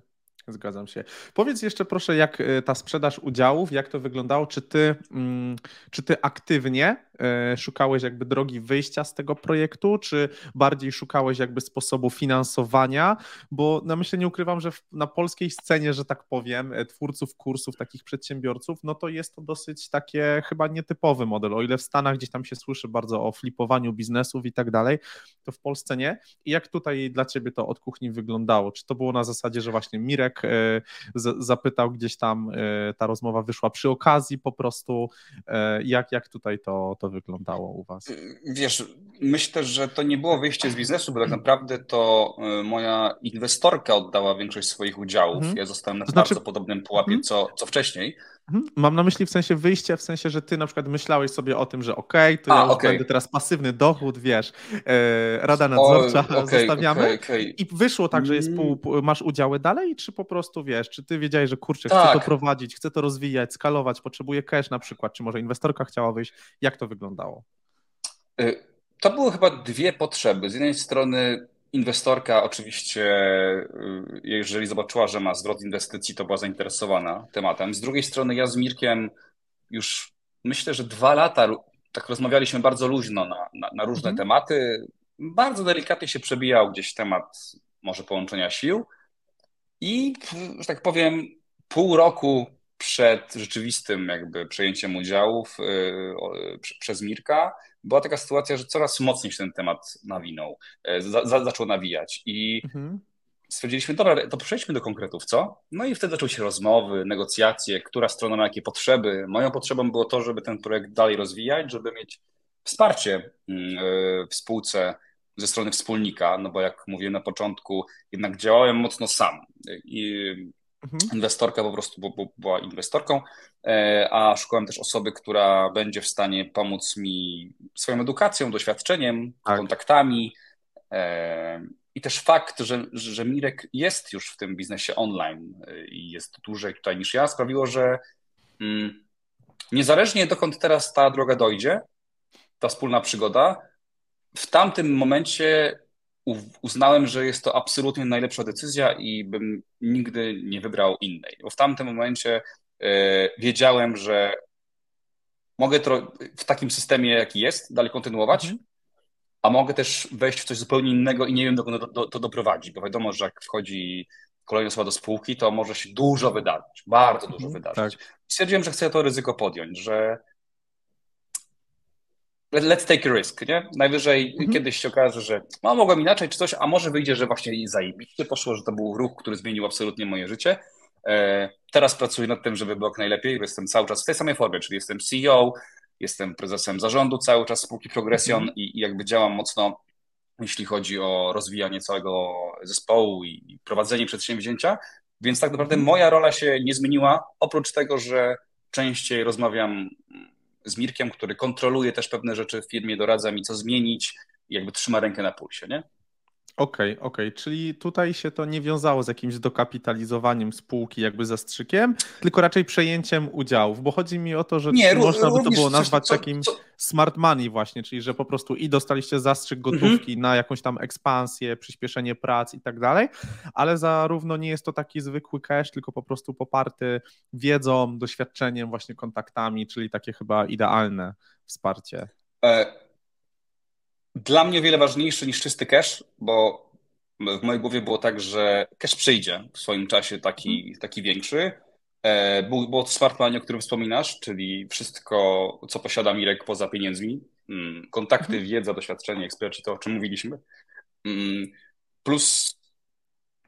Zgadzam się. Powiedz jeszcze proszę, jak e, ta sprzedaż udziałów, jak to wyglądało? Czy ty, mm, czy ty aktywnie szukałeś jakby drogi wyjścia z tego projektu, czy bardziej szukałeś jakby sposobu finansowania? Bo na myślę nie ukrywam, że na polskiej scenie, że tak powiem, e, twórców kursów, takich przedsiębiorców, no to jest to dosyć takie chyba nietypowy model. O ile w Stanach gdzieś tam się słyszy bardzo o flipowaniu biznesów i tak dalej, to w Polsce nie. I jak tutaj dla ciebie to od kuchni wyglądało? Czy to było na zasadzie, że właśnie Mirek E, zapytał gdzieś tam, e, ta rozmowa wyszła przy okazji po prostu. E, jak, jak tutaj to, to wyglądało u Was?
Wiesz, myślę, że to nie było wyjście z biznesu, bo tak naprawdę to moja inwestorka oddała większość swoich udziałów. Mhm. Ja zostałem na to znaczy... bardzo podobnym pułapie, mhm. co, co wcześniej.
Mhm. Mam na myśli w sensie wyjście, w sensie, że ty na przykład myślałeś sobie o tym, że okej, okay, to A, ja okay. będę teraz pasywny dochód, wiesz, e, rada nadzorcza o, okay, zostawiamy i wyszło tak, że jest pół, mm. masz udziały dalej, czy po prostu wiesz, czy ty wiedziałeś, że kurczę, tak. chcę to prowadzić, chcę to rozwijać, skalować, potrzebuję cash na przykład, czy może inwestorka chciała wyjść, jak to wyglądało?
Y, to były chyba dwie potrzeby. Z jednej strony inwestorka oczywiście, y, jeżeli zobaczyła, że ma zwrot inwestycji, to była zainteresowana tematem. Z drugiej strony ja z Mirkiem już myślę, że dwa lata tak rozmawialiśmy bardzo luźno na, na, na różne mhm. tematy. Bardzo delikatnie się przebijał gdzieś temat może połączenia sił i, że tak powiem, pół roku przed rzeczywistym jakby przejęciem udziałów yy, przez Mirka była taka sytuacja, że coraz mocniej się ten temat nawinął, e, za, za, zaczął nawijać i mhm. stwierdziliśmy, dobra, to przejdźmy do konkretów, co? No i wtedy zaczęły się rozmowy, negocjacje, która strona ma jakie potrzeby. Moją potrzebą było to, żeby ten projekt dalej rozwijać, żeby mieć wsparcie mm, e, w spółce ze strony wspólnika, no bo jak mówiłem na początku, jednak działałem mocno sam. I Mhm. Inwestorka po prostu była inwestorką, e, a szukałem też osoby, która będzie w stanie pomóc mi swoją edukacją, doświadczeniem, tak. kontaktami. E, I też fakt, że, że Mirek jest już w tym biznesie online e, i jest dłużej tutaj niż ja, sprawiło, że mm, niezależnie dokąd teraz ta droga dojdzie, ta wspólna przygoda, w tamtym momencie uznałem, że jest to absolutnie najlepsza decyzja i bym nigdy nie wybrał innej. Bo w tamtym momencie e, wiedziałem, że mogę w takim systemie, jaki jest, dalej kontynuować, mhm. a mogę też wejść w coś zupełnie innego i nie wiem, dokąd to, to, to doprowadzi, bo wiadomo, że jak wchodzi kolejna osoba do spółki, to może się dużo wydarzyć, bardzo dużo mhm, wydarzyć. Tak. Stwierdziłem, że chcę to ryzyko podjąć, że let's take a risk, nie? Najwyżej mhm. kiedyś się okaże, że no, mogłem inaczej czy coś, a może wyjdzie, że właśnie zajebiście poszło, że to był ruch, który zmienił absolutnie moje życie. E, teraz pracuję nad tym, żeby było jak najlepiej, bo jestem cały czas w tej samej formie, czyli jestem CEO, jestem prezesem zarządu cały czas spółki Progression mhm. i, i jakby działam mocno, jeśli chodzi o rozwijanie całego zespołu i prowadzenie przedsięwzięcia, więc tak naprawdę mhm. moja rola się nie zmieniła, oprócz tego, że częściej rozmawiam z Mirkiem, który kontroluje też pewne rzeczy w firmie, doradza mi, co zmienić, jakby trzyma rękę na pulsie, nie?
Okej, okej, czyli tutaj się to nie wiązało z jakimś dokapitalizowaniem spółki jakby zastrzykiem, tylko raczej przejęciem udziałów, bo chodzi mi o to, że nie, można by to było nazwać co, takim co? smart money właśnie, czyli że po prostu i dostaliście zastrzyk mhm. gotówki na jakąś tam ekspansję, przyspieszenie prac i tak dalej, ale zarówno nie jest to taki zwykły cash, tylko po prostu poparty wiedzą, doświadczeniem, właśnie kontaktami, czyli takie chyba idealne wsparcie. E
dla mnie o wiele ważniejszy niż czysty cash, bo w mojej głowie było tak, że cash przyjdzie w swoim czasie taki, mhm. taki większy. E, był, było to smart money, o którym wspominasz, czyli wszystko, co posiada Mirek poza pieniędzmi. Mm, kontakty, mhm. wiedza, doświadczenie, eksperci, to o czym mówiliśmy. Mm, plus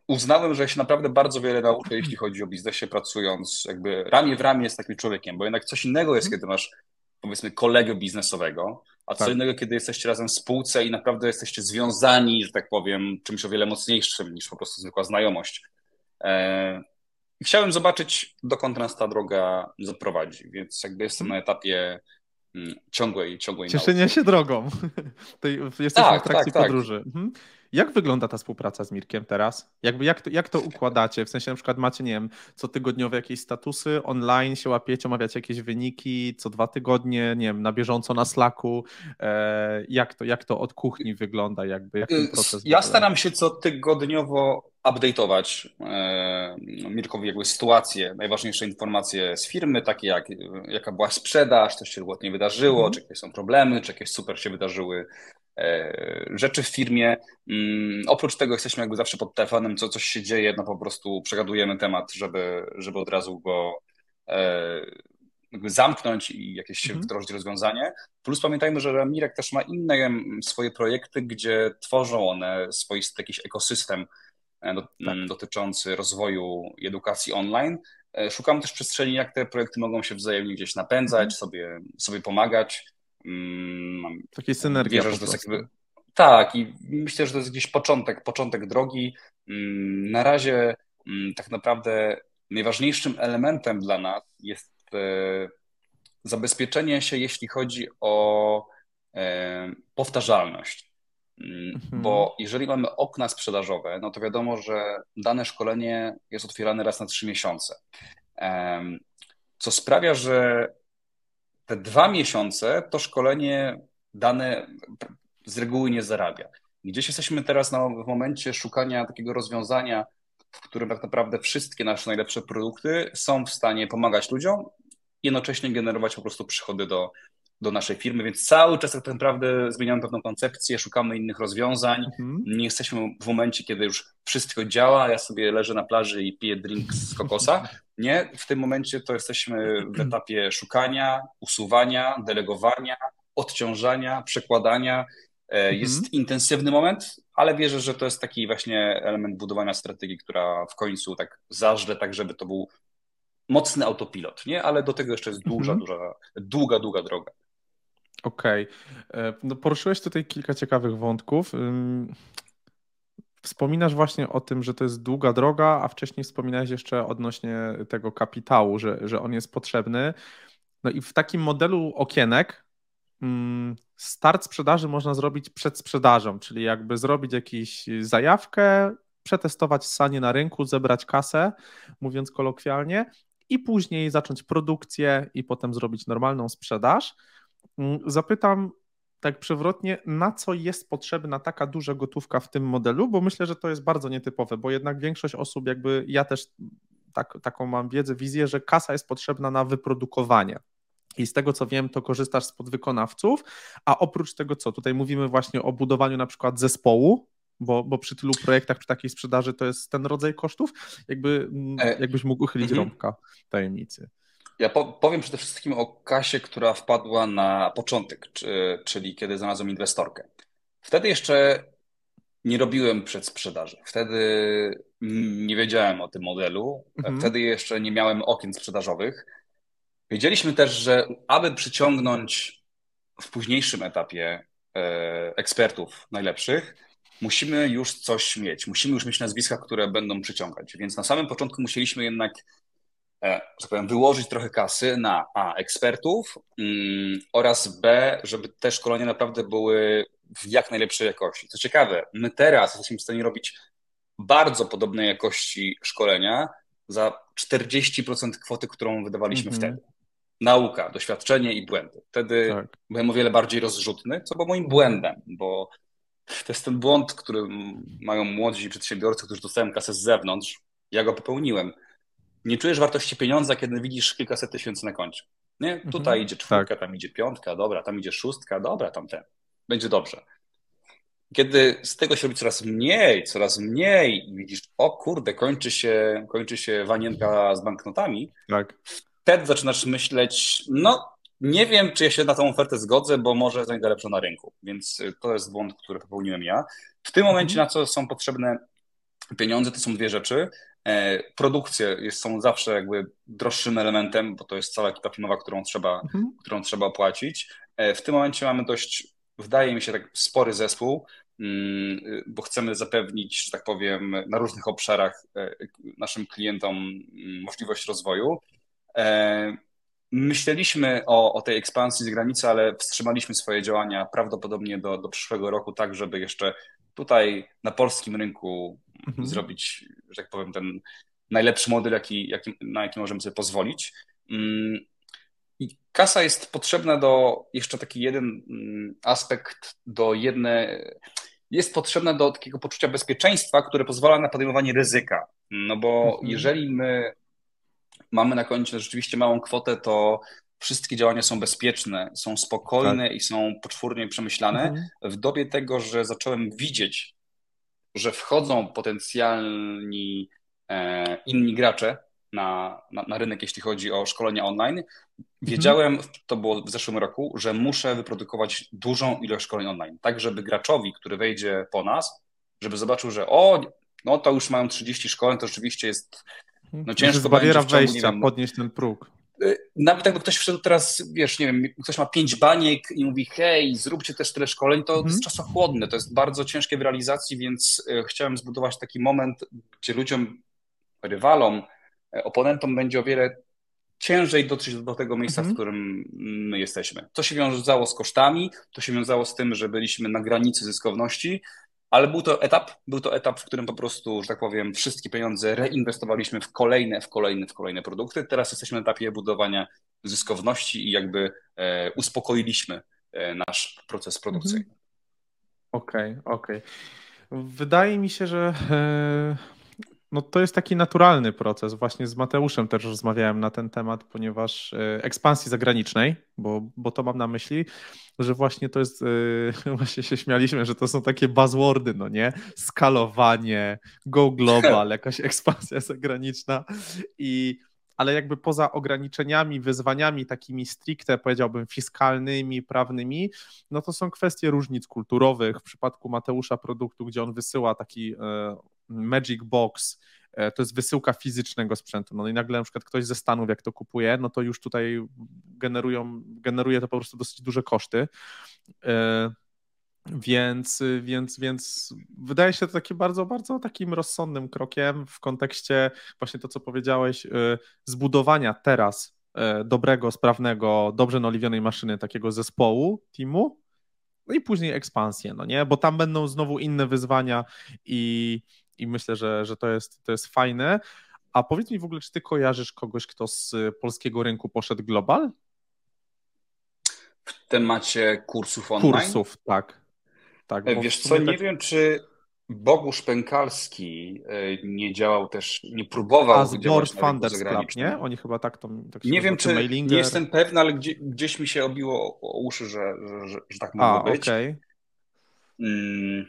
uznałem, że się naprawdę bardzo wiele nauczę, jeśli chodzi o biznesie, pracując jakby ramię w ramię z takim człowiekiem, bo jednak coś innego jest, mhm. kiedy masz powiedzmy kolegę biznesowego, a co tak. innego, kiedy jesteście razem w spółce i naprawdę jesteście związani, że tak powiem, czymś o wiele mocniejszym niż po prostu zwykła znajomość. E, I chciałem zobaczyć, dokąd nas ta droga zaprowadzi, więc jakby jestem na etapie mm, ciągłej, ciągłej
Cieszenia
nauki.
się drogą. <laughs> Jesteśmy tak, w trakcie tak, tak. podróży. Mhm. Jak wygląda ta współpraca z Mirkiem teraz? Jakby jak, to, jak to układacie? W sensie na przykład macie, nie wiem, cotygodniowe jakieś statusy, online się łapiecie, omawiacie jakieś wyniki, co dwa tygodnie, nie wiem, na bieżąco na Slacku. E, jak, to, jak to od kuchni wygląda? Jakby, jak ten proces
Ja staram się cotygodniowo update'ować e, Mirkowi jakby sytuację, najważniejsze informacje z firmy, takie jak jaka była sprzedaż, coś się ładnie wydarzyło, mm. czy jakieś są problemy, czy jakieś super się wydarzyły rzeczy w firmie. Mm, oprócz tego jesteśmy jakby zawsze pod telefonem, co coś się dzieje, no po prostu przegadujemy temat, żeby, żeby od razu go e, zamknąć i jakieś mhm. wdrożyć rozwiązanie. Plus pamiętajmy, że Mirek też ma inne swoje projekty, gdzie tworzą one swoisty jakiś ekosystem e, do, tak. Dotyczący rozwoju edukacji online. Szukamy też przestrzeni, jak te projekty mogą się wzajemnie gdzieś napędzać, mhm. sobie, sobie pomagać.
Mm, Takiej synergii. Wierzę, że to jest jakby,
tak, i myślę, że to jest gdzieś początek, początek drogi. Mm, na razie mm, tak naprawdę najważniejszym elementem dla nas jest e, zabezpieczenie się, jeśli chodzi o e, powtarzalność. Mhm. Bo jeżeli mamy okna sprzedażowe, no to wiadomo, że dane szkolenie jest otwierane raz na trzy miesiące. Co sprawia, że te dwa miesiące to szkolenie dane z reguły nie zarabia. Gdzieś jesteśmy teraz na, w momencie szukania takiego rozwiązania, w którym tak naprawdę wszystkie nasze najlepsze produkty są w stanie pomagać ludziom, jednocześnie generować po prostu przychody do, do naszej firmy, więc cały czas tak naprawdę zmieniamy pewną koncepcję, szukamy innych rozwiązań. Mhm. Nie jesteśmy w momencie, kiedy już wszystko działa, ja sobie leżę na plaży i piję drink z kokosa. <laughs> Nie, w tym momencie to jesteśmy w etapie szukania, usuwania, delegowania, odciążania, przekładania. E, mhm. Jest mhm. intensywny moment, ale wierzę, że to jest taki właśnie element budowania strategii, która w końcu tak zażre, tak żeby to był mocny autopilot, nie? Ale do tego jeszcze jest duża, mhm. duża, długa, długa droga.
Okej. Okay. E, no poruszyłeś tutaj kilka ciekawych wątków. Wspominasz właśnie o tym, że to jest długa droga, a wcześniej wspominałeś jeszcze odnośnie tego kapitału, że, że on jest potrzebny. No i w takim modelu okienek start sprzedaży można zrobić przed sprzedażą, czyli jakby zrobić jakąś zajawkę, przetestować sanie na rynku, zebrać kasę, mówiąc kolokwialnie, i później zacząć produkcję i potem zrobić normalną sprzedaż. Mm, zapytam tak przewrotnie, na co jest potrzebna taka duża gotówka w tym modelu, bo myślę, że to jest bardzo nietypowe, bo jednak większość osób, jakby ja też tak, taką mam wiedzę, wizję, że kasa jest potrzebna na wyprodukowanie. I z tego co wiem, to korzystasz z podwykonawców, a oprócz tego co, tutaj mówimy właśnie o budowaniu na przykład zespołu, bo, bo przy tylu projektach, przy takiej sprzedaży to jest ten rodzaj kosztów, jakby, mm, e, jakbyś mógł uchylić mhm. rąbka tajemnicy.
Ja powiem przede wszystkim o kasie, która wpadła na początek, czyli kiedy znalazłem inwestorkę. Wtedy jeszcze nie robiłem przedsprzedaży. Wtedy nie wiedziałem o tym modelu. Mhm. Wtedy jeszcze nie miałem okien sprzedażowych. Wiedzieliśmy też, że aby przyciągnąć w późniejszym etapie e, ekspertów najlepszych, musimy już coś mieć. Musimy już mieć nazwiska, które będą przyciągać. Więc na samym początku musieliśmy jednak że powiem, wyłożyć trochę kasy na A, ekspertów mm, oraz B, żeby te szkolenia naprawdę były w jak najlepszej jakości. Co ciekawe, my teraz jesteśmy w stanie robić bardzo podobnej jakości szkolenia za 40% kwoty, którą wydawaliśmy mm-hmm. wtedy. Nauka, doświadczenie i błędy. Wtedy tak. byłem o wiele bardziej rozrzutny, co było moim błędem, bo to jest ten błąd, który mają młodzi przedsiębiorcy, którzy dostają kasę z zewnątrz. Ja go popełniłem nie czujesz wartości pieniądza, kiedy widzisz kilkaset tysięcy na koncie. Nie? Mhm. Tutaj idzie czwórka, tak. tam idzie piątka, dobra, tam idzie szóstka, dobra, tam ten. Będzie dobrze. Kiedy z tego się robi coraz mniej, coraz mniej i widzisz, o kurde, kończy się, kończy się wanienka z banknotami, tak. wtedy zaczynasz myśleć, no nie wiem, czy ja się na tą ofertę zgodzę, bo może znajdę lepszą na rynku. Więc to jest błąd, który popełniłem ja. W tym momencie, mhm. na co są potrzebne pieniądze, to są dwie rzeczy. E, produkcje jest, są zawsze jakby droższym elementem, bo to jest cała ekipa filmowa, którą trzeba, mhm. którą trzeba opłacić. E, w tym momencie mamy dość, wydaje mi się, tak spory zespół, mm, bo chcemy zapewnić, że tak powiem, na różnych obszarach e, naszym klientom mm, możliwość rozwoju. Myśleliśmy o, o tej ekspansji z granicy, ale wstrzymaliśmy swoje działania prawdopodobnie do, do przyszłego roku, tak żeby jeszcze tutaj na polskim rynku mhm. zrobić, że tak powiem, ten najlepszy model, jaki, jaki, na jaki możemy sobie pozwolić. Mm, I kasa jest potrzebna do jeszcze taki jeden mm, aspekt, do jednej, jest potrzebna do takiego poczucia bezpieczeństwa, które pozwala na podejmowanie ryzyka. No bo mhm. jeżeli my mamy na koncie rzeczywiście małą kwotę, to wszystkie działania są bezpieczne, są spokojne tak. i są poczwórnie przemyślane. Mhm. W dobie tego, że zacząłem widzieć, że wchodzą potencjalni e, inni gracze na, na, na, rynek, jeśli chodzi o szkolenia online, mhm. wiedziałem, mhm. to było w zeszłym roku, że muszę wyprodukować dużą ilość szkoleń online, tak żeby graczowi, który wejdzie po nas, żeby zobaczył, że o, no to już mają 30 szkoleń, to rzeczywiście jest no ciężko. Jest
bariera wejścia, podnieść ten próg.
Y, nawet jakby ktoś wszedł teraz, wiesz, nie wiem, ktoś ma pięć baniek i mówi, hej, zróbcie też tyle szkoleń, to, mm. jest mhm. czasochłodne, to jest bardzo ciężkie w realizacji, więc y, chciałem zbudować taki moment, gdzie ludziom, rywalom, y, oponentom będzie o wiele ciężej dotrzeć do tego miejsca, mm. w mhm. którym my jesteśmy. To się wiązało z kosztami, to się wiązało z tym, że byliśmy na granicy zyskowności, ale był to etap, był to etap, w którym po prostu, że tak powiem, wszystkie pieniądze reinwestowaliśmy w kolejne, w kolejne, w kolejne produkty. Teraz jesteśmy na etapie budowania zyskowności i jakby e, uspokoiliśmy e, nasz proces produkcyjny.
Okej, okay, okej. Okay. Wydaje mi się, że no to jest taki naturalny proces. Właśnie z Mateuszem też rozmawiałem na ten temat, ponieważ e, ekspansji zagranicznej, bo, bo to mam na myśli, że właśnie to jest, e, <laughs> właśnie się śmialiśmy, że to są takie buzzwordy, no nie? Skalowanie, go global, <laughs> jakaś ekspansja zagraniczna i ale jakby poza ograniczeniami, wyzwaniami takimi stricte, powiedziałbym, fiskalnymi, prawnymi, no to są kwestie różnic kulturowych. W przypadku Mateusza produktu, gdzie on wysyła taki e, Magic Box, e, to jest wysyłka fizycznego sprzętu. No i nagle na przykład ktoś ze Stanów, jak to kupuje, no to już tutaj generują, generuje to po prostu dosyć duże koszty. E, więc, więc, więc wydaje się to takie bardzo, bardzo takim rozsądnym krokiem w kontekście właśnie to, co powiedziałeś, y, zbudowania teraz dobrego, sprawnego, dobrze naoliwionej maszyny, takiego zespołu, teamu, no i później ekspansję, no nie? Bo tam będą znowu inne wyzwania i, i myślę, że, że to, jest, to jest fajne. A powiedz mi w ogóle, czy ty kojarzysz kogoś, kto z polskiego rynku poszedł global?
W temacie kursów online?
Kursów, tak.
Tak, Wiesz co, nie tak... wiem, czy Bogusz Pękalski e, nie działał też, nie próbował
A działać na rynku zagranicznym. nie? Oni chyba tak to tak
Nie wiem, czy nie jestem pewny, ale gdzie, gdzieś mi się obiło o uszy, że, że, że, że tak mogło A, być. Okay. Hmm.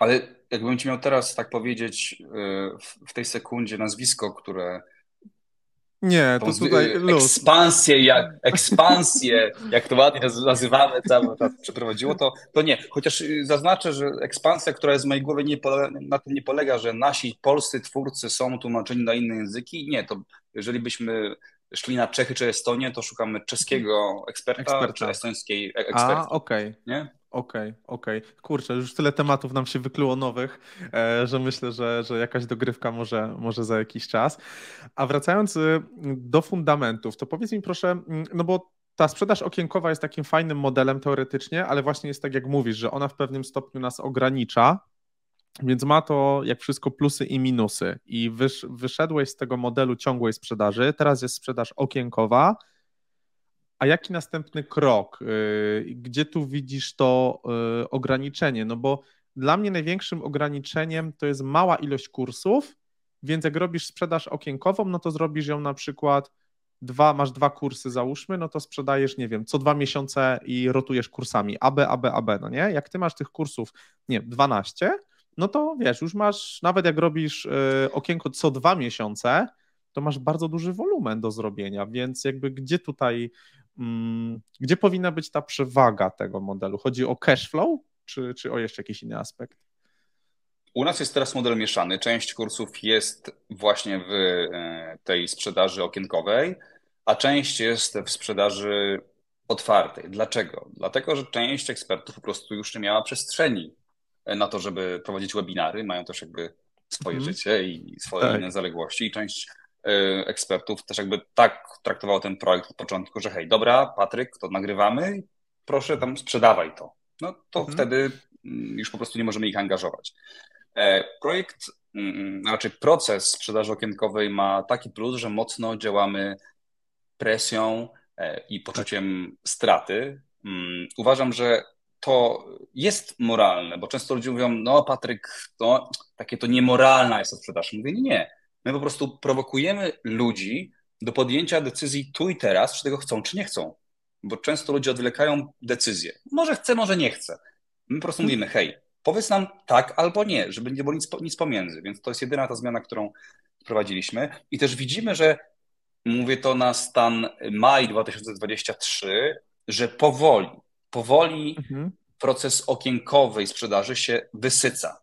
Ale jakbym ci miał teraz tak powiedzieć e, w, tej sekundzie nazwisko, które
nie, to tutaj
luz. Ekspansję, jak, ekspansję, <laughs> jak to ładnie nazywamy, cały czas przeprowadziło, to, to nie. Chociaż y, zaznaczę, że ekspansja, która jest w mojej głowie, nie polega, na tym nie polega, że nasi polscy twórcy są tłumaczeni na inne języki. Nie, to jeżeli byśmy szli na Czechy czy Estonię, to szukamy czeskiego eksperta, eksperta. czy estońskiej ekspertki.
A, okej. Okay. Nie? Okej, okej. Kurczę, już tyle tematów nam się wykluło nowych, e, że myślę, że, że jakaś dogrywka może, może za jakiś czas. A wracając y, do fundamentów, to powiedz mi proszę, mm, no bo ta sprzedaż okienkowa jest takim fajnym modelem teoretycznie, ale właśnie jest tak jak mówisz, że ona w pewnym stopniu nas ogranicza, więc ma to jak wszystko plusy i minusy. I wysz, wyszedłeś z tego modelu ciągłej sprzedaży, teraz jest sprzedaż okienkowa, a jaki następny krok? Y, gdzie tu widzisz to y, ograniczenie? No bo dla mnie największym ograniczeniem to jest mała ilość kursów, więc jak robisz sprzedaż okienkową, no to zrobisz ją na przykład dwa, masz dwa kursy załóżmy, no to sprzedajesz, nie wiem, co dwa miesiące i rotujesz kursami AB, AB, AB, no nie? Jak ty masz tych kursów, nie 12, no to wiesz, już masz, nawet jak robisz y, okienko co dwa miesiące, to masz bardzo duży wolumen do zrobienia, więc jakby gdzie tutaj gdzie powinna być ta przewaga tego modelu? Chodzi o cash flow, czy, czy o jeszcze jakiś inny aspekt?
U nas jest teraz model mieszany. Część kursów jest właśnie w e, tej sprzedaży okienkowej, a część jest w sprzedaży otwartej. Dlaczego? Dlatego, że część ekspertów po prostu już nie miała przestrzeni na to, żeby prowadzić webinary. Mają też jakby swoje mm. życie i swoje tak. inne zaległości i część ekspertów też jakby tak traktował ten projekt od początku, że hej, dobra, Patryk, to nagrywamy, proszę tam sprzedawaj to. No to mhm. wtedy mm, już po prostu nie możemy ich angażować. E, projekt, mm, raczej proces sprzedaży okienkowej ma taki plus, że mocno działamy presją e, i poczuciem straty. Mm, uważam, że to jest moralne, bo często ludzie mówią, no Patryk, to takie to niemoralna jest sprzedaż. Mówię, nie, My po prostu prowokujemy ludzi do podjęcia decyzji tu i teraz, czy tego chcą, czy nie chcą. Bo często ludzie odwlekają decyzję. Może chcę, może nie chcę. My po prostu mówimy, hej, powiedz nam tak albo nie, żeby nie było nic, nic pomiędzy. Więc to jest jedyna ta zmiana, którą wprowadziliśmy. I też widzimy, że mówię to na stan maj 2023, że powoli, powoli mhm. proces okienkowej sprzedaży się wysyca.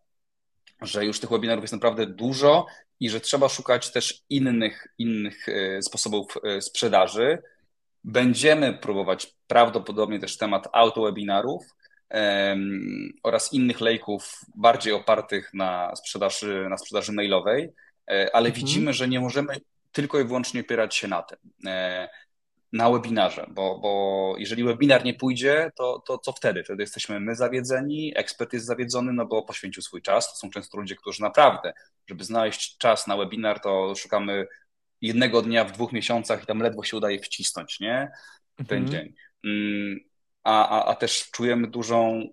Że już tych webinarów jest naprawdę dużo i że trzeba szukać też innych, innych e, sposobów e, sprzedaży. Będziemy próbować prawdopodobnie też temat autowebinarów um, oraz innych lejków bardziej opartych na sprzedaży, na sprzedaży mailowej, e, ale mhm. widzimy, że nie możemy tylko i wyłącznie opierać się na tym na webinarze, bo, bo jeżeli webinar nie pójdzie, to, to co wtedy? Wtedy jesteśmy my zawiedzeni, ekspert jest zawiedzony, no bo poświęcił swój czas. To są często ludzie, którzy naprawdę, żeby znaleźć czas na webinar, to szukamy jednego dnia w dwóch miesiącach i tam ledwo się udaje wcisnąć, nie? Ten mhm. dzień. Mm, a, a, a też czujemy dużą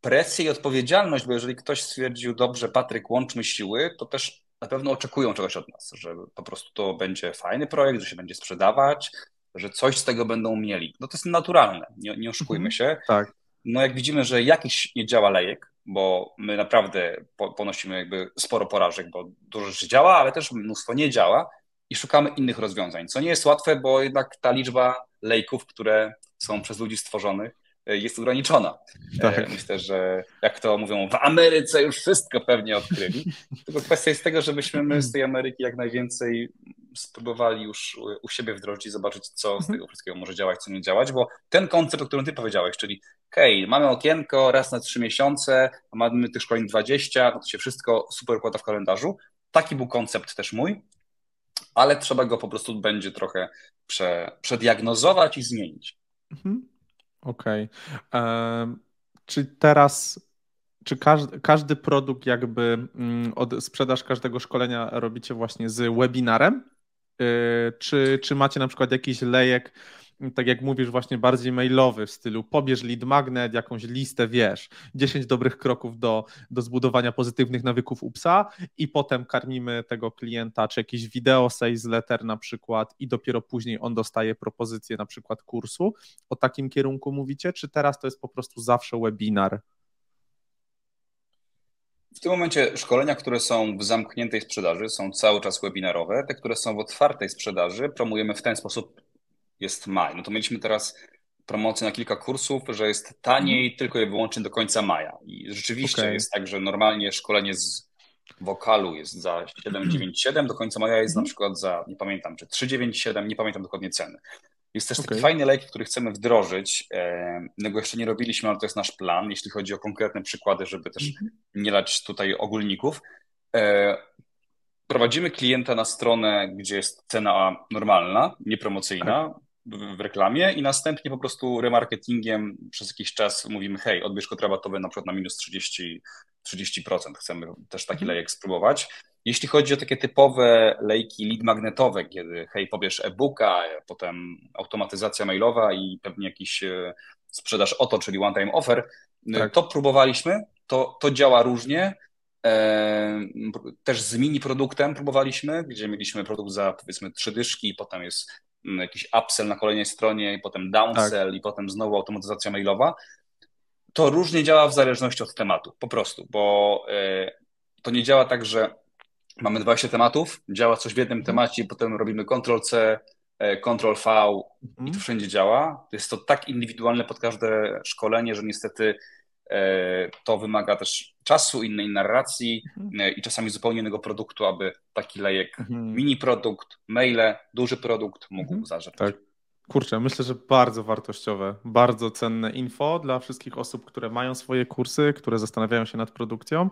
presję i odpowiedzialność, bo jeżeli ktoś stwierdził, dobrze, Patryk, łączmy siły, to też na pewno oczekują czegoś od nas, że po prostu to będzie fajny projekt, że się będzie sprzedawać, że coś z tego będą mieli. No to jest naturalne, nie, nie oszukujmy mhm. się.
Tak.
No jak widzimy, że jakiś nie działa lejek, bo my naprawdę ponosimy jakby sporo porażek, bo dużo rzeczy działa, ale też mnóstwo nie działa i szukamy innych rozwiązań, co nie jest łatwe, bo jednak ta liczba lejków, które są przez ludzi stworzonych, e, jest ograniczona. E, tak. Myślę, że jak to mówią, w Ameryce już wszystko pewnie odkryli. <laughs> Tylko kwestia jest tego, żebyśmy my z tej Ameryki jak najwięcej spróbowali już u siebie wdrożyć i zobaczyć, co z mhm. tego wszystkiego może działać, co nie działać, bo ten koncept, o którym ty powiedziałeś, czyli hej, mamy okienko raz na trzy miesiące, mamy tych szkoleń 20, no to się wszystko super układa w kalendarzu. Taki był koncept też mój, ale trzeba go po prostu będzie trochę prze, przediagnozować i zmienić.
Mhm. Okej. Okay. czy teraz, czy każdy, każdy produkt jakby mm, od sprzedaż każdego szkolenia robicie właśnie z webinarem? Y, czy, czy macie na przykład jakiś lejek, tak jak mówisz, właśnie bardziej mailowy w stylu pobierz lead magnet, jakąś listę, wiesz, 10 dobrych kroków do, do zbudowania pozytywnych nawyków u psa i potem karmimy tego klienta, czy jakiś wideo sales letter na przykład i dopiero później on dostaje propozycję na przykład kursu. O takim kierunku mówicie, czy teraz to jest po prostu zawsze webinar?
W tym momencie szkolenia, które są w zamkniętej sprzedaży, są cały czas webinarowe. Te, które są w otwartej sprzedaży, promujemy w ten sposób. Jest maj. No to mieliśmy teraz promocję na kilka kursów, że jest taniej mhm. tylko i wyłącznie do końca maja. I rzeczywiście okay. jest tak, że normalnie szkolenie z wokalu jest za 797, do końca maja jest na mhm. przykład za, nie pamiętam, czy 397, nie pamiętam dokładnie ceny. Jest też okay. taki fajny lejk, który chcemy wdrożyć. No go jeszcze nie robiliśmy, ale to jest nasz plan, jeśli chodzi o konkretne przykłady, żeby też mhm. nie dać tutaj ogólników. E, prowadzimy klienta na stronę, gdzie jest cena normalna, niepromocyjna tak. w reklamie i następnie po prostu remarketingiem przez jakiś czas mówimy, hej, odbierz kod rabatowy na przykład na minus 30, 30%. Chcemy też taki mhm. lejek spróbować. Jeśli chodzi o takie typowe lejki lead magnetowe, kiedy hej, pobierz e-booka, potem automatyzacja mailowa i pewnie jakiś e, sprzedaż oto, czyli one-time offer, e, tak. to próbowaliśmy, to, to działa różnie. E, też z mini produktem próbowaliśmy, gdzie mieliśmy produkt za powiedzmy trzy dyszki potem jest mm, jakiś upsell na kolejnej stronie i potem downsell tak. i potem znowu automatyzacja mailowa. To różnie działa w zależności od tematu, po prostu, bo to nie działa tak, że mamy 20 tematów, działa coś w jednym mhm. temacie, potem robimy Ctrl-C, e, Ctrl-V i to mhm. wszędzie działa. Jest to tak indywidualne pod każde szkolenie, że niestety e, to wymaga też czasu, innej narracji mhm. e, i czasami zupełnie innego produktu, aby taki lejek, mini produkt, maile, duży produkt mógł mhm. zażerać.
Tak. Kurczę, myślę, że bardzo wartościowe, bardzo cenne info dla wszystkich osób, które mają swoje kursy, które zastanawiają się nad produkcją.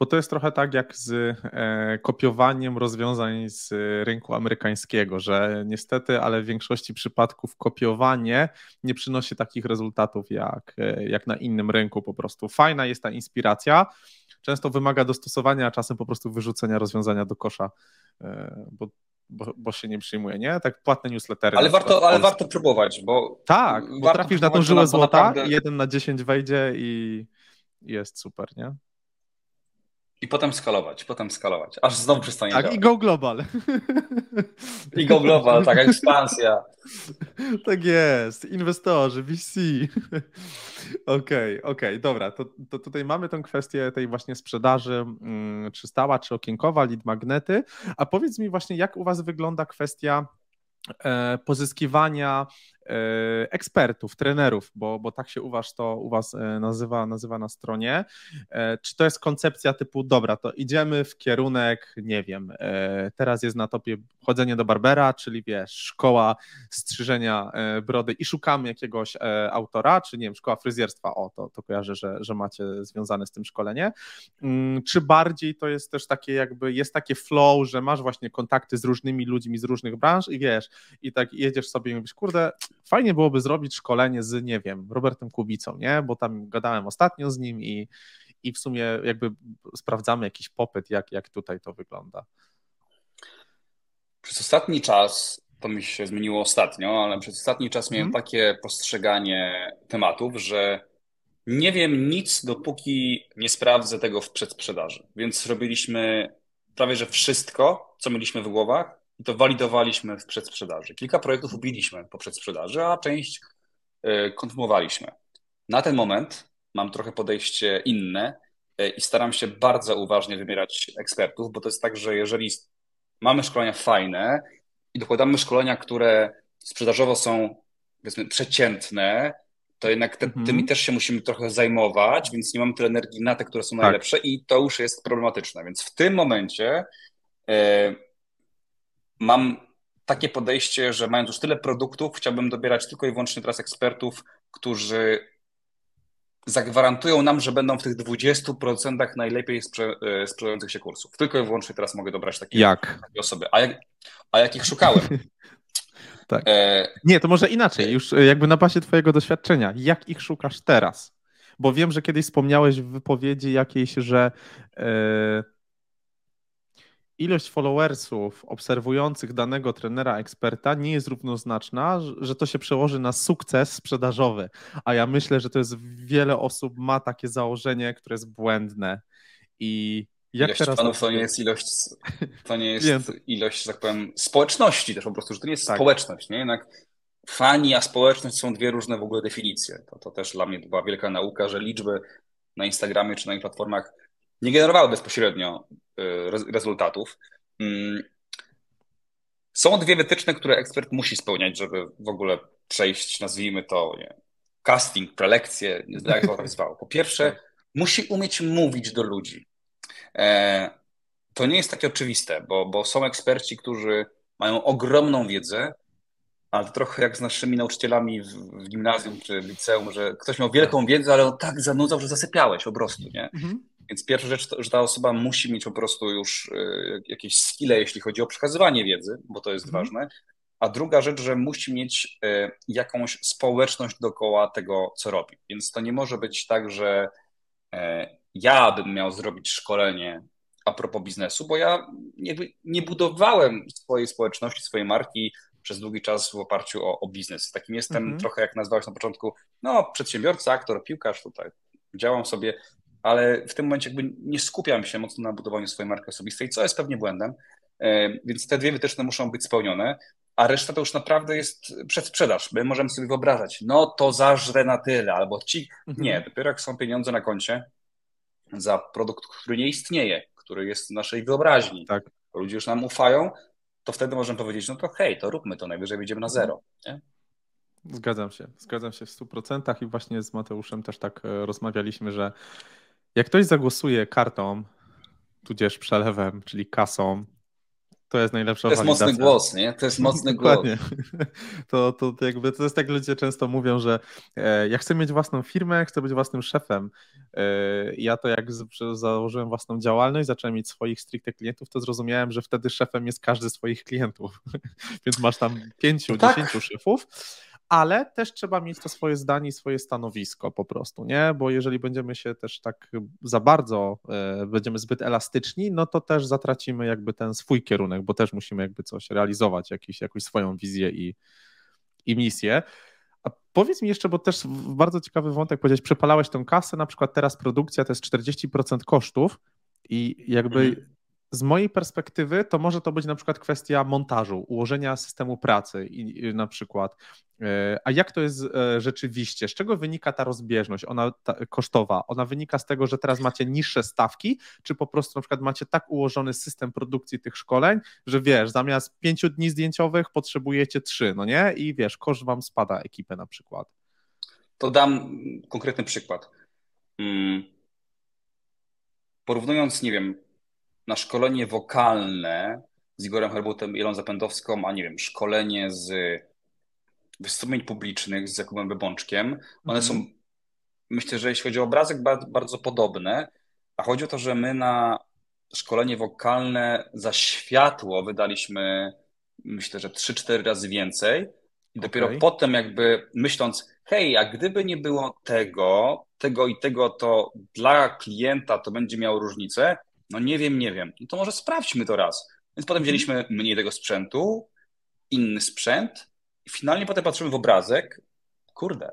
Bo to jest trochę tak jak z e, kopiowaniem rozwiązań z rynku amerykańskiego, że niestety, ale w większości przypadków kopiowanie nie przynosi takich rezultatów jak, e, jak na innym rynku po prostu. Fajna jest ta inspiracja, często wymaga dostosowania, a czasem po prostu wyrzucenia rozwiązania do kosza, e, bo bo, bo, się nie przyjmuje, nie? Tak płatne newslettery.
Ale, warto, ale warto próbować, bo.
Tak, bo trafisz na tą żyłę złota, naprawdę... jeden na dziesięć wejdzie i jest super, nie?
I potem skalować, potem skalować, aż znowu przestanie
Tak,
działać.
i go global.
I go global, taka ekspansja. <laughs>
Tak jest, inwestorzy, VC. <laughs> Okej, okej, okay, dobra, to, to tutaj mamy tą kwestię tej właśnie sprzedaży, mm, czy stała, czy okienkowa, lead magnety, a powiedz mi właśnie, jak u Was wygląda kwestia e, pozyskiwania ekspertów, trenerów, bo, bo tak się u was to u was e, nazywa, nazywa na stronie. E, czy to jest koncepcja typu, dobra, to idziemy w kierunek, nie wiem, teraz jest na topie chodzenie do barbera, czyli wiesz, szkoła strzyżenia brody i szukamy jakiegoś autora, czy nie wiem, szkoła fryzjerstwa, o, to, to kojarzę, że, że macie związane z tym szkolenie. Mm, czy bardziej to jest też takie jakby, jest takie flow, że masz właśnie kontakty z różnymi ludźmi z różnych branż i wiesz, i tak jedziesz sobie i mówisz, kurde, fajnie byłoby zrobić szkolenie z, nie wiem, Robertem Kubicą, nie? Bo tam gadałem ostatnio z nim i, i w sumie jakby sprawdzamy jakiś popyt, jak, jak tutaj to wygląda.
Przez ostatni czas, to mi się zmieniło ostatnio, ale przez ostatni czas miałem hmm. takie postrzeganie tematów, że nie wiem nic, dopóki nie sprawdzę tego w przedsprzedaży. Więc robiliśmy prawie że wszystko, co mieliśmy w głowach, i to walidowaliśmy w przedsprzedaży. Kilka projektów ubiliśmy po przedsprzedaży, a część y, kontynuowaliśmy. Na ten moment mam trochę podejście inne y, i staram się bardzo uważnie wybierać ekspertów, bo to jest tak, że jeżeli mamy szkolenia fajne i dokładamy szkolenia, które sprzedażowo są powiedzmy przeciętne, to jednak te, mhm. tymi też się musimy trochę zajmować, więc nie mamy tyle energii na te, które są tak. najlepsze i to już jest problematyczne. Więc w tym momencie e, mam takie podejście, że mając już tyle produktów, chciałbym dobierać tylko i wyłącznie teraz ekspertów, którzy zagwarantują nam, że będą w tych 20% najlepiej sprze e, sprzedających się kursów. Tylko i wyłącznie teraz mogę dobrać takie,
jak?
takie osoby. A, jak, a jakich szukałem? <laughs>
Tak. E... Nie, to może inaczej, już e, jakby na bazie Twojego doświadczenia. Jak ich szukasz teraz? Bo wiem, że kiedyś wspomniałeś w wypowiedzi jakiejś, że e... ilość followersów obserwujących danego trenera, eksperta nie jest równoznaczna, że to się przełoży na sukces sprzedażowy. A ja myślę, że to jest wiele osób ma takie założenie, które jest błędne. I
jak ilość teraz fanów to nie jest ilość, to nie <laughs> jest ilość, że tak powiem, społeczności też po prostu, że to nie jest tak. społeczność, nie? Jednak fani, a społeczność są dwie różne w ogóle definicje. To, to też dla mnie była wielka nauka, że liczby na Instagramie czy na innych platformach nie generowały bezpośrednio y, rezultatów. Mm. Są dwie wytyczne, które ekspert musi spełniać, żeby w ogóle przejść, nazwijmy to, nie, casting, prelekcję, jak to nazwało. Po pierwsze, tak. musi umieć mówić do ludzi. E, to nie jest takie oczywiste, bo, bo są eksperci, którzy mają ogromną wiedzę, ale to trochę jak z naszymi nauczycielami w, w gimnazjum czy w liceum, że ktoś miał wielką wiedzę, ale on tak zanudzał, że zasypiałeś po prostu, nie? Mhm. Więc pierwsza rzecz, że ta osoba musi mieć po prostu już y, jakieś skille, jeśli chodzi o przekazywanie wiedzy, bo to jest mhm. ważne. A druga rzecz, że musi mieć y, jakąś społeczność dookoła tego, co robi. Więc to nie może być tak, że y, ja bym miał zrobić szkolenie a propos biznesu, bo ja nie, nie budowałem swojej społeczności, swojej marki przez długi czas w oparciu o, o biznes. Takim jestem mm -hmm. trochę, jak nazwałeś na początku, no przedsiębiorca, aktor, piłkarz tutaj. Działam sobie, ale w tym momencie jakby nie skupiam się mocno na budowaniu swojej marki osobistej, co jest pewnie błędem. E, więc te dwie wytyczne muszą być spełnione, a reszta to już naprawdę jest przedsprzedaż. My możemy sobie wyobrażać, no to zażre na tyle, albo ci. -hmm. Nie, dopiero jak są pieniądze na koncie, za produkt, który nie istnieje, który jest w naszej wyobraźni. Tak. Ludzie już nam ufają, to wtedy możemy powiedzieć, no to hej, to róbmy to, najwyżej wyjdziemy na mhm. zero. Nie?
Zgadzam się, zgadzam się w 100% i właśnie z Mateuszem też tak e, rozmawialiśmy, że jak ktoś zagłosuje kartą, tudzież przelewem, czyli kasą, to jest najlepsza
To jest
walidacja.
mocny głos, nie? To jest mocny
Dokładnie. głos. <laughs> To, to, to, jakby, to jest tak, ludzie często mówią, że e, ja chcę mieć własną firmę, chcę być własnym szefem. E, ja to jak z, założyłem własną działalność, zacząłem mieć swoich stricte klientów, to zrozumiałem, że wtedy szefem jest każdy z swoich klientów. <laughs> Więc masz tam pięciu, no tak. dziesięciu szefów ale też trzeba mieć to swoje zdanie swoje stanowisko po prostu, nie? Bo jeżeli będziemy się też tak za bardzo, e, będziemy zbyt elastyczni, no to też zatracimy jakby ten swój kierunek, bo też musimy jakby coś realizować, jakiś, jakąś swoją wizję i, i misję. A powiedz mi jeszcze, bo też bardzo ciekawy wątek powiedziałeś, przepalałeś tą kasę, na przykład teraz produkcja to jest 40% kosztów i jakby mhm z mojej perspektywy to może to być na przykład kwestia montażu, ułożenia systemu pracy i, i na przykład. E, a jak to jest e, rzeczywiście? Z czego wynika ta rozbieżność ona ta, kosztowa? Ona wynika z tego, że teraz macie niższe stawki, czy po prostu na przykład macie tak ułożony system produkcji tych szkoleń, że wiesz, zamiast pięciu dni zdjęciowych potrzebujecie trzy, no nie? I wiesz, koszt wam spada ekipę na przykład.
To dam konkretny przykład. Hmm. Porównując, nie wiem, na szkolenie wokalne z Igorem Herbutem i Elą Zapędowską, a nie wiem, szkolenie z wystąpień publicznych z Jakubem Bebączkiem. One mm. są, myślę, że jeśli chodzi o obrazek, bardzo, bardzo podobne, a chodzi o to, że my na szkolenie wokalne za światło wydaliśmy, myślę, że 3-4 razy więcej. I dopiero okay. potem jakby myśląc, hej, a gdyby nie było tego, tego i tego, to dla klienta to będzie miało różnicę, no nie wiem, nie wiem. No to może sprawdźmy to raz. Więc potem wzięliśmy mniej tego sprzętu, inny sprzęt i finalnie potem patrzymy w obrazek. Kurde,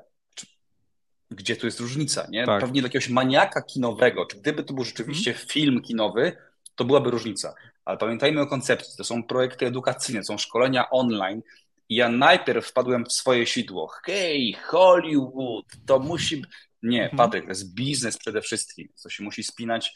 gdzie tu jest różnica, nie? Tak. Pewnie dla jakiegoś maniaka kinowego, czy gdyby to był rzeczywiście hmm. film kinowy, to byłaby różnica. Ale pamiętajmy o koncepcji, to są projekty edukacyjne, są szkolenia online. I ja najpierw wpadłem w swoje sidło. Hej, Hollywood, to musi. Nie, mhm. Patryk, to jest biznes przede wszystkim. To się musi spinać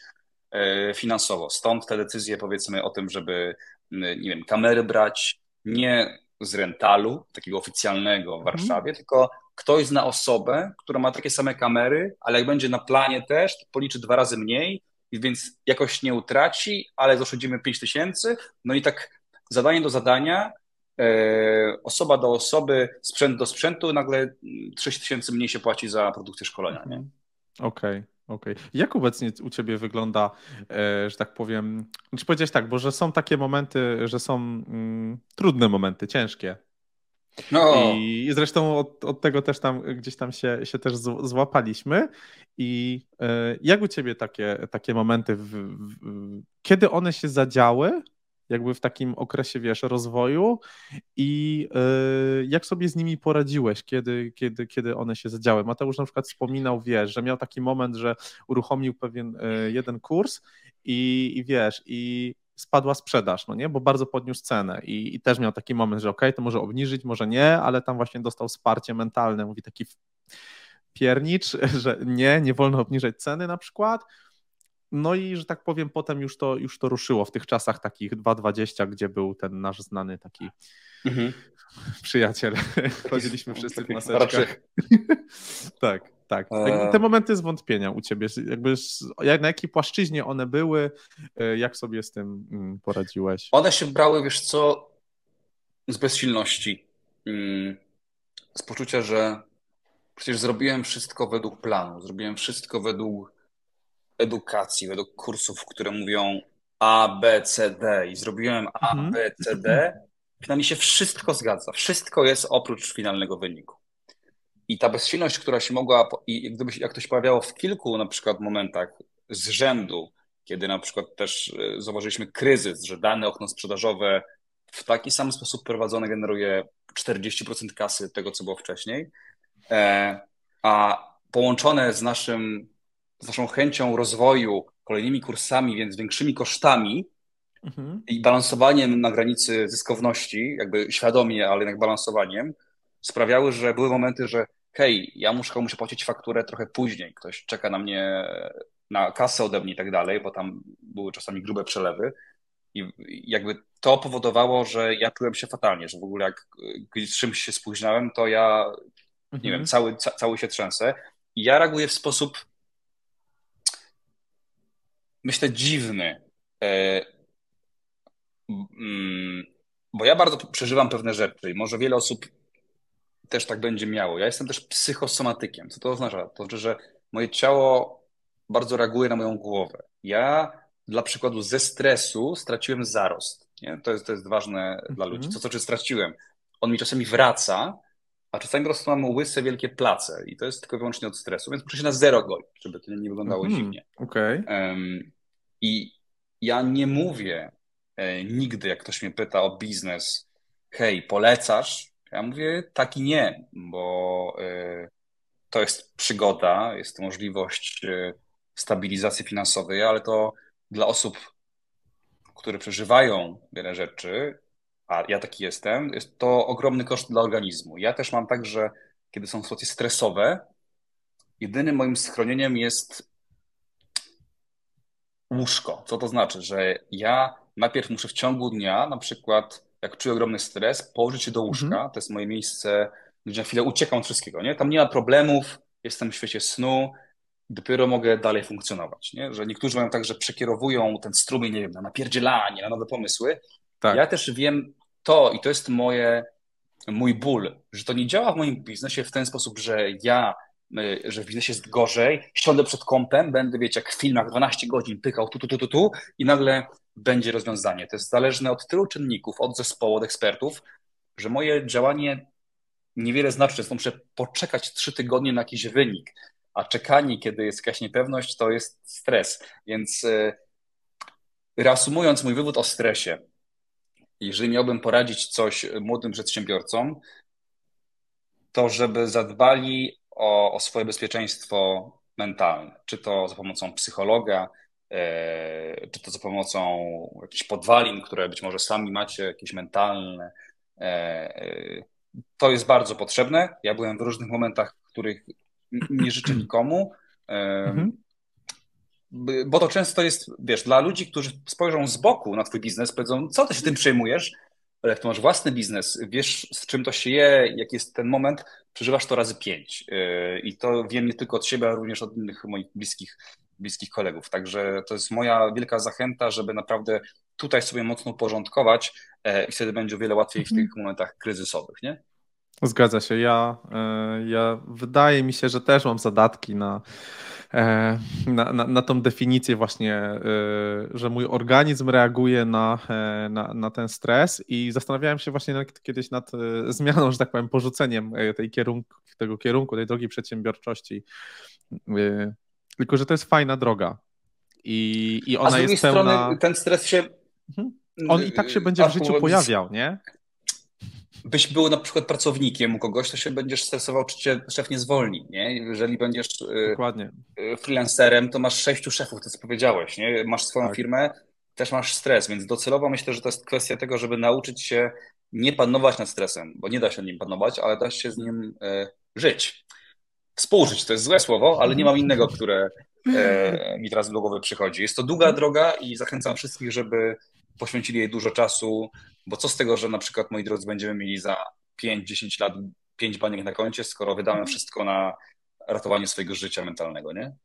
finansowo. Stąd te decyzje, powiedzmy, o tym, żeby, nie wiem, kamery brać nie z rentalu, takiego oficjalnego w mhm. Warszawie, tylko ktoś zna osobę, która ma takie same kamery, ale jak będzie na planie też, to policzy dwa razy mniej, więc jakoś nie utraci, ale zaoszczędzimy 5 tysięcy. No i tak zadanie do zadania, e, osoba do osoby, sprzęt do sprzętu, nagle 6 tysięcy mniej się płaci za produkcję szkolenia. Nie?
Mhm. Okej. Okay. Okej. Jak obecnie u Ciebie wygląda, e, że tak powiem, czy znaczy powiedziałeś tak, bo że są takie momenty, że są mm, trudne momenty, ciężkie. No. I zresztą od, od, tego też tam gdzieś tam się, się też złapaliśmy. I e, jak u Ciebie takie, takie momenty, w, w, kiedy one się zadziały, jakby w takim okresie, wiesz, rozwoju. I yy, jak sobie z nimi poradziłeś, kiedy, kiedy, kiedy one się zadziały? Mateusz na przykład wspominał, wiesz, że miał taki moment, że uruchomił pewien yy, jeden kurs i, i wiesz, i spadła sprzedaż, no nie, bo bardzo podniósł cenę. I, i też miał taki moment, że ok, to może obniżyć, może nie, ale tam właśnie dostał wsparcie mentalne, mówi taki piernicz, <laughs> że nie, nie wolno obniżać ceny na przykład, no i, że tak powiem, potem już to, już to ruszyło w tych czasach takich 2.20, gdzie był ten nasz znany taki mhm. <laughs> przyjaciel. Chodziliśmy wszyscy w maseczkach. <laughs> tak, tak. E. Te momenty zwątpienia u ciebie, jakby jak, na jakiej płaszczyźnie one były, e, jak sobie z tym mm, poradziłeś?
One się brały, wiesz co, z bezsilności. Mm, z poczucia, że przecież zrobiłem wszystko według planu, zrobiłem wszystko według edukacji, według kursów, które mówią A, B, C, D i zrobiłem A, mhm. B, C, D, finalnie się wszystko zgadza. Wszystko jest oprócz finalnego wyniku. I ta bezsilność, która się mogła, i gdyby jak to się pojawiało w kilku na przykład momentach z rzędu, kiedy na przykład też e, zauważyliśmy kryzys, że dane okno sprzedażowe w taki sam sposób prowadzone generuje 40% kasy tego, co było wcześniej, e, a połączone z naszym z naszą chęcią rozwoju, kolejnymi kursami, więc większymi kosztami mhm. i balansowaniem na granicy zyskowności, jakby świadomie, ale jednak balansowaniem, sprawiały, że były momenty, że hej, ja muszę, muszę płacić fakturę trochę później, ktoś czeka na mnie na kasę ode mnie i tak dalej, bo tam były czasami grube przelewy. I jakby to powodowało, że ja czułem się fatalnie, że w ogóle jak z czymś się spóźniałem, to ja, nie mhm. wiem, cały, ca, cały się trzęsę. I ja reaguję w sposób myślę, dziwny. E, mm, bo ja bardzo przeżywam pewne rzeczy i może wiele osób też tak będzie miało. Ja jestem też psychosomatykiem. Co to oznacza? To znaczy, że moje ciało bardzo reaguje na moją głowę. Ja dla przykładu ze stresu straciłem zarost. Nie? To, jest, to jest ważne dla ludzi. Co to znaczy straciłem? On mi czasami wraca, a czasami po prostu mam łyse, wielkie place i to jest tylko wyłącznie od stresu, więc muszę się na zero godzić, żeby to nie wyglądało mm, dziwnie.
Okay.
Um, I ja nie mówię e, nigdy, jak ktoś mnie pyta o biznes, hej, polecasz? Ja mówię tak i nie, bo e, to jest przygoda, jest to możliwość e, stabilizacji finansowej, ale to dla osób, które przeżywają wiele rzeczy, a ja taki jestem, jest to ogromny koszt dla organizmu. Ja też mam tak, że kiedy są sytuacje stresowe, jedynym moim schronieniem jest łóżko. Co to znaczy? Że ja najpierw muszę w ciągu dnia, na przykład jak czuję ogromny stres, położyć się do łóżka. Mhm. To jest moje miejsce, gdzie na chwilę uciekam od wszystkiego. Nie? Tam nie ma problemów, jestem w świecie snu, dopiero mogę dalej funkcjonować. Nie? Że niektórzy mają tak, że przekierowują ten strumień, nie wiem, na napierdzielanie, na nowe pomysły, tak. Ja też wiem to i to jest moje, mój ból, że to nie działa w moim biznesie w ten sposób, że ja, y, że w biznesie jest gorzej, siądę przed kąpem, będę, wiecie, jak w filmach 12 godzin pykał tu, tu, tu, tu, tu i nagle będzie rozwiązanie. To jest zależne od tylu czynników, od zespołu, od ekspertów, że moje działanie niewiele znaczy. Często muszę poczekać trzy tygodnie na jakiś wynik, a czekanie, kiedy jest jakaś niepewność, to jest stres. Więc y, reasumując mój wywód o stresie, jeżeli miałbym poradzić coś młodym przedsiębiorcom, to żeby zadbali o, o swoje bezpieczeństwo mentalne, czy to za pomocą psychologa, e, czy to za pomocą jakichś podwalin, które być może sami macie, jakieś mentalne. E, to jest bardzo potrzebne. Ja byłem w różnych momentach, których nie życzę nikomu, mhm. Bo to często jest, wiesz, dla ludzi, którzy spojrzą z boku na twój biznes, powiedzą, co ty się tym przejmujesz, ale jak to masz własny biznes, wiesz z czym to się je, jak jest ten moment, przeżywasz to razy pięć. Yy, I to wiem nie tylko od siebie, ale również od innych moich bliskich, bliskich kolegów. Także to jest moja wielka zachęta, żeby naprawdę tutaj sobie mocno porządkować e, i wtedy będzie o wiele łatwiej w mhm. tych momentach kryzysowych, nie?
Zgadza się. Ja, e, ja wydaje mi się, że też mam zadatki na, na, na, na tą definicję właśnie, e, że mój organizm reaguje na, na, na ten stres i zastanawiałem się właśnie kiedyś nad zmianą, że tak powiem, porzuceniem tej kierunku, tego kierunku, tej drogi przedsiębiorczości. Tylko, że to jest fajna droga i, i ona
A z drugiej
jest
strony
pełna...
ten stres się...
Mhm. On i tak się będzie w życiu pojawiał, nie?
Byś był na przykład pracownikiem u kogoś, to się będziesz stresował, czy cię szef nie zwolni, nie? Jeżeli będziesz y, Dokładnie. Y, freelancerem, to masz sześciu szefów, to co powiedziałeś, nie? Masz swoją tak. firmę, też masz stres, więc docelowo myślę, że to jest kwestia tego, żeby nauczyć się nie panować nad stresem, bo nie da się nim panować, ale da się z nim e, żyć. Współżyć to jest złe słowo, ale nie mam innego, które e, mi teraz do głowy przychodzi. Jest to długa droga i zachęcam wszystkich, żeby poświęcili jej dużo czasu, bo co z tego, że na przykład, moi drodzy, będziemy mieli za 5-10 lat 5 baniek na koncie, skoro wydamy wszystko na ratowanie swojego życia mentalnego, nie?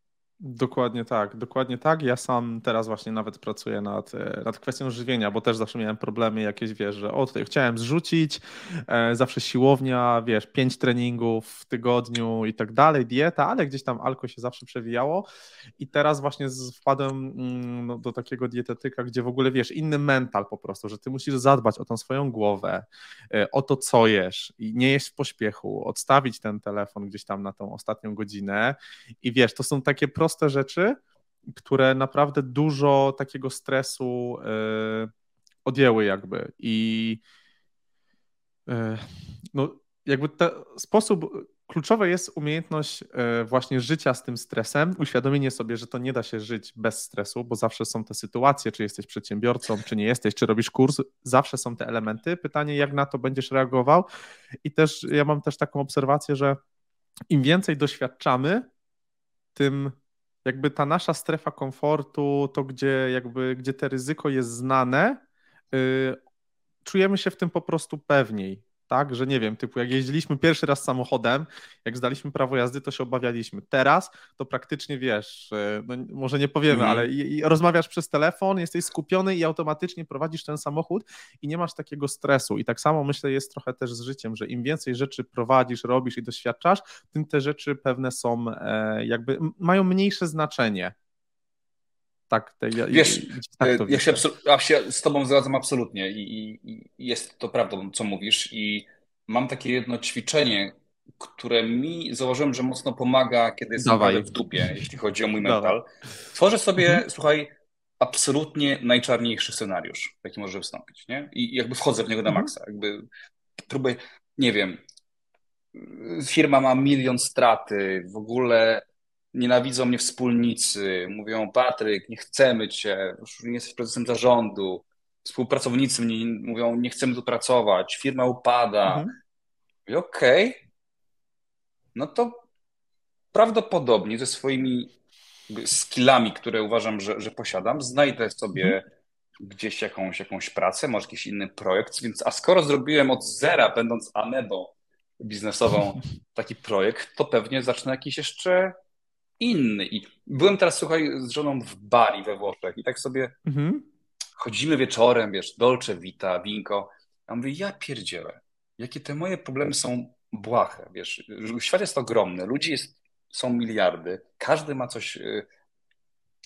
Dokładnie tak, dokładnie tak. Ja sam teraz właśnie nawet pracuję nad, e, nad kwestią żywienia, bo też zawsze miałem problemy jakieś, wiesz, że o tutaj chciałem zrzucić, e, zawsze siłownia, wiesz, pięć treningów w tygodniu i tak dalej, dieta, ale gdzieś tam alko się zawsze przewijało i teraz właśnie wpadłem mm, no, do takiego dietetyka, gdzie w ogóle, wiesz, inny mental po prostu, że ty musisz zadbać o tą swoją głowę, e, o to, co jesz i nie jeść w pośpiechu, odstawić ten telefon gdzieś tam na tą ostatnią godzinę i wiesz, to są takie proste proste rzeczy, które naprawdę dużo takiego stresu y, odjęły jakby. I y, no jakby ten sposób, kluczowe jest umiejętność y, właśnie życia z tym stresem, uświadomienie sobie, że to nie da się żyć bez stresu, bo zawsze są te sytuacje, czy jesteś przedsiębiorcą, czy nie jesteś, czy robisz kurs, zawsze są te elementy. Pytanie, jak na to będziesz reagował? I też ja mam też taką obserwację, że im więcej doświadczamy, tym jakby ta nasza strefa komfortu, to gdzie jakby, gdzie te ryzyko jest znane, yy, czujemy się w tym po prostu pewniej tak, że nie wiem, typu jak jeździliśmy pierwszy raz samochodem, jak zdaliśmy prawo jazdy, to się obawialiśmy. Teraz to praktycznie wiesz, no może nie powiemy, mm. ale i, i rozmawiasz przez telefon, jesteś skupiony i automatycznie prowadzisz ten samochód i nie masz takiego stresu. I tak samo myślę jest trochę też z życiem, że im więcej rzeczy prowadzisz, robisz i doświadczasz, tym te rzeczy pewne są e, jakby mają mniejsze znaczenie tak, te,
ja, Wiesz, tak to ja, się, ja się z tobą zgadzam absolutnie i, i, jest to prawdą, co mówisz i mam takie jedno ćwiczenie, które mi zauważyłem, że mocno pomaga, kiedy jestem w dupie, <laughs> jeśli chodzi o mój mental. Tworzę sobie, mhm. słuchaj, absolutnie najczarniejszy scenariusz, jaki może wystąpić, nie? I jakby wchodzę w niego na mhm. maksa, jakby próbuję, nie wiem, firma ma milion straty, w ogóle nienawidzą mnie wspólnicy, mówią Patryk, nie chcemy cię, już nie jesteś prezesem zarządu, współpracownicy mnie mówią, nie chcemy tu pracować, firma upada. Mhm. Okej, okay. no to prawdopodobnie ze swoimi skillami, które uważam, że, że posiadam, znajdę sobie mhm. gdzieś jakąś, jakąś pracę, może jakiś inny projekt, więc a skoro zrobiłem od zera, będąc amebą biznesową <laughs> taki projekt, to pewnie zacznę jakiś jeszcze inny. I byłem teraz, słuchaj, z żoną w Bari we Włoszech i tak sobie mhm. chodzimy wieczorem, wiesz, dolce vita, winko. Ja mówię, ja pierdzielę, jakie te moje problemy są błahe, wiesz. Świat jest ogromny, ludzi jest, są miliardy, każdy ma coś y,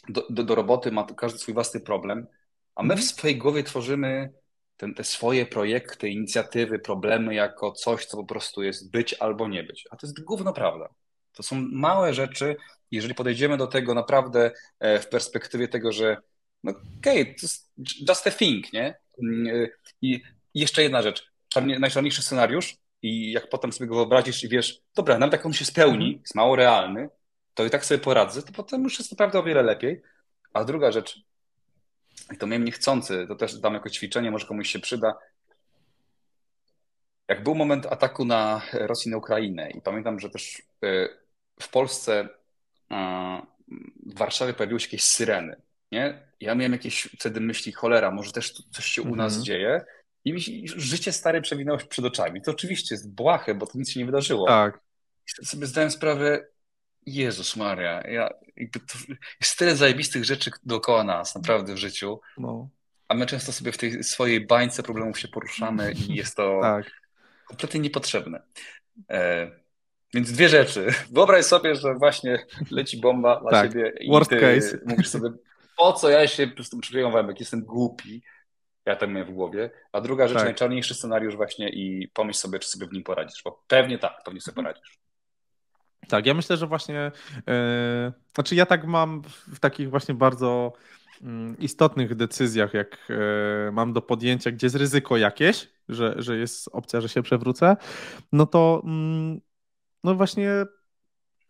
do, do, do roboty, ma każdy swój własny problem, a my mhm. w swojej głowie tworzymy ten, te swoje projekty, inicjatywy, problemy jako coś, co po prostu jest być albo nie być. A to jest gówno prawda. To są małe rzeczy, jeżeli podejdziemy do tego naprawdę e, w perspektywie tego, że no okej, okay, to jest just a thing, nie? I jeszcze jedna rzecz. Najczarniejszy scenariusz i jak potem sobie go wyobrazisz i wiesz, dobra, nawet jak on się spełni, mhm. jest mało realny, to i tak sobie poradzę, to potem już jest naprawdę o wiele lepiej. A druga rzecz, i to miałem niechcący, to też dam jako ćwiczenie, może komuś się przyda. Jak był moment ataku na Rosję na Ukrainę i pamiętam, że też e, w Polsce w Warszawie pojawiły się jakieś syreny, nie? Ja miałem jakieś wtedy myśli, cholera, może też coś się u nas mhm. dzieje i mi życie stare przewinęło się przed oczami. To oczywiście jest błahe, bo to nic się nie wydarzyło.
Tak.
I sobie zdałem sprawę, Jezus Maria, ja, jest tyle zajebistych rzeczy dookoła nas, naprawdę w życiu. No. A my często sobie w tej swojej bańce problemów się poruszamy i jest to <laughs> tak. kompletnie niepotrzebne. E, więc dwie rzeczy. Wyobraź sobie, że właśnie leci bomba dla tak. ciebie i
Worst case.
mówisz sobie, po co ja się z tym przywiązałem, jak jestem głupi. Ja tak miałem w głowie. A druga rzecz, tak. najczarniejszy scenariusz właśnie i pomyśl sobie, czy sobie w nim poradzisz, bo pewnie tak, pewnie sobie poradzisz.
Tak, ja myślę, że właśnie, yy, znaczy ja tak mam w takich właśnie bardzo yy, istotnych decyzjach, jak yy, mam do podjęcia, gdzie jest ryzyko jakieś, że, że jest opcja, że się przewrócę, no to mm, no właśnie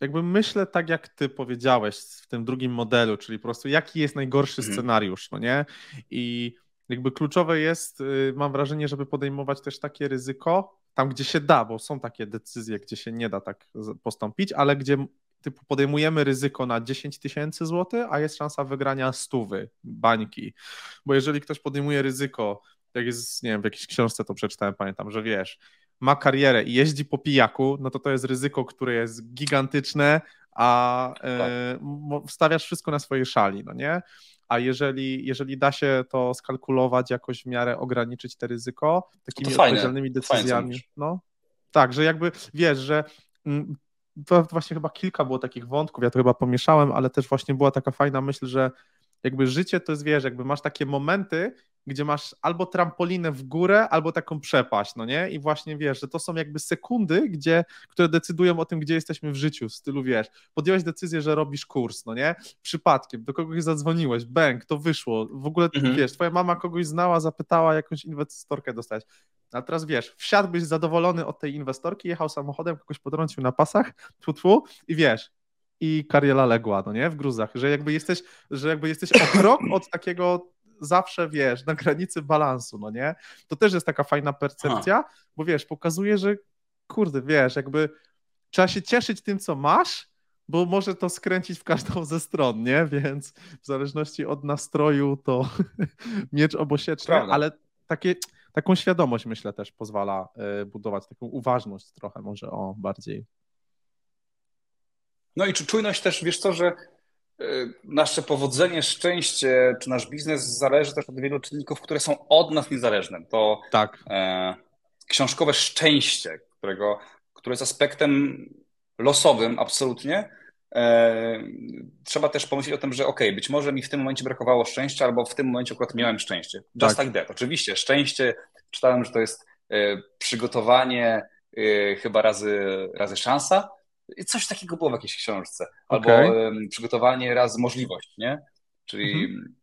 jakby myślę tak, jak ty powiedziałeś w tym drugim modelu, czyli po prostu jaki jest najgorszy mhm. scenariusz, no nie? I jakby kluczowe jest, y, mam wrażenie, żeby podejmować też takie ryzyko tam, gdzie się da, bo są takie decyzje, gdzie się nie da tak postąpić, ale gdzie typu podejmujemy ryzyko na 10 tysięcy złotych, a jest szansa wygrania stówy, bańki. Bo jeżeli ktoś podejmuje ryzyko, jak jest, nie wiem, w jakiejś książce to przeczytałem, pamiętam, że wiesz, ma karierę i jeździ po pijaku, no to to jest ryzyko, które jest gigantyczne, a tak. y, wstawiasz wszystko na swojej szali, no nie? A jeżeli, jeżeli da się to skalkulować, jakoś w miarę ograniczyć te ryzyko takimi odpowiedzialnymi decyzjami, no tak, że jakby wiesz, że mm, to właśnie chyba kilka było takich wątków, ja to chyba pomieszałem, ale też właśnie była taka fajna myśl, że jakby życie to jest, wiesz, jakby masz takie momenty, gdzie masz albo trampolinę w górę, albo taką przepaść, no nie? I właśnie wiesz, że to są jakby sekundy, gdzie, które decydują o tym, gdzie jesteśmy w życiu, w stylu wiesz, podjąłeś decyzję, że robisz kurs, no nie? Przypadkiem, do kogoś zadzwoniłeś, bęk, to wyszło, w ogóle mhm. wiesz, twoja mama kogoś znała, zapytała, jakąś inwestorkę dostać. A teraz wiesz, wsiadłbyś zadowolony od tej inwestorki, jechał samochodem, kogoś potrącił na pasach, tfu, tfu, i wiesz, i kariela legła, no nie, w gruzach, że jakby jesteś, że jakby jesteś o krok od takiego zawsze, wiesz, na granicy balansu, no nie? To też jest taka fajna percepcja, Aha. bo wiesz, pokazuje, że kurde, wiesz, jakby trzeba się cieszyć tym, co masz, bo może to skręcić w każdą ze stron, nie? Więc w zależności od nastroju to <laughs> miecz obosieczny, Prawda. ale takie, taką świadomość myślę też pozwala y, budować, taką uważność trochę może o bardziej.
No i czujność też, wiesz co, że nasze powodzenie, szczęście czy nasz biznes zależy też od wielu czynników, które są od nas niezależne. To
tak.
e, książkowe szczęście, którego, które jest aspektem losowym absolutnie. E, trzeba też pomyśleć o tym, że ok, być może mi w tym momencie brakowało szczęścia, albo w tym momencie akurat miałem szczęście. Just tak. like that. Oczywiście, szczęście, czytałem, że to jest e, przygotowanie e, chyba razy, razy szansa, Coś takiego było w jakiejś książce. Albo okay. przygotowanie raz możliwość, nie? Czyli mhm.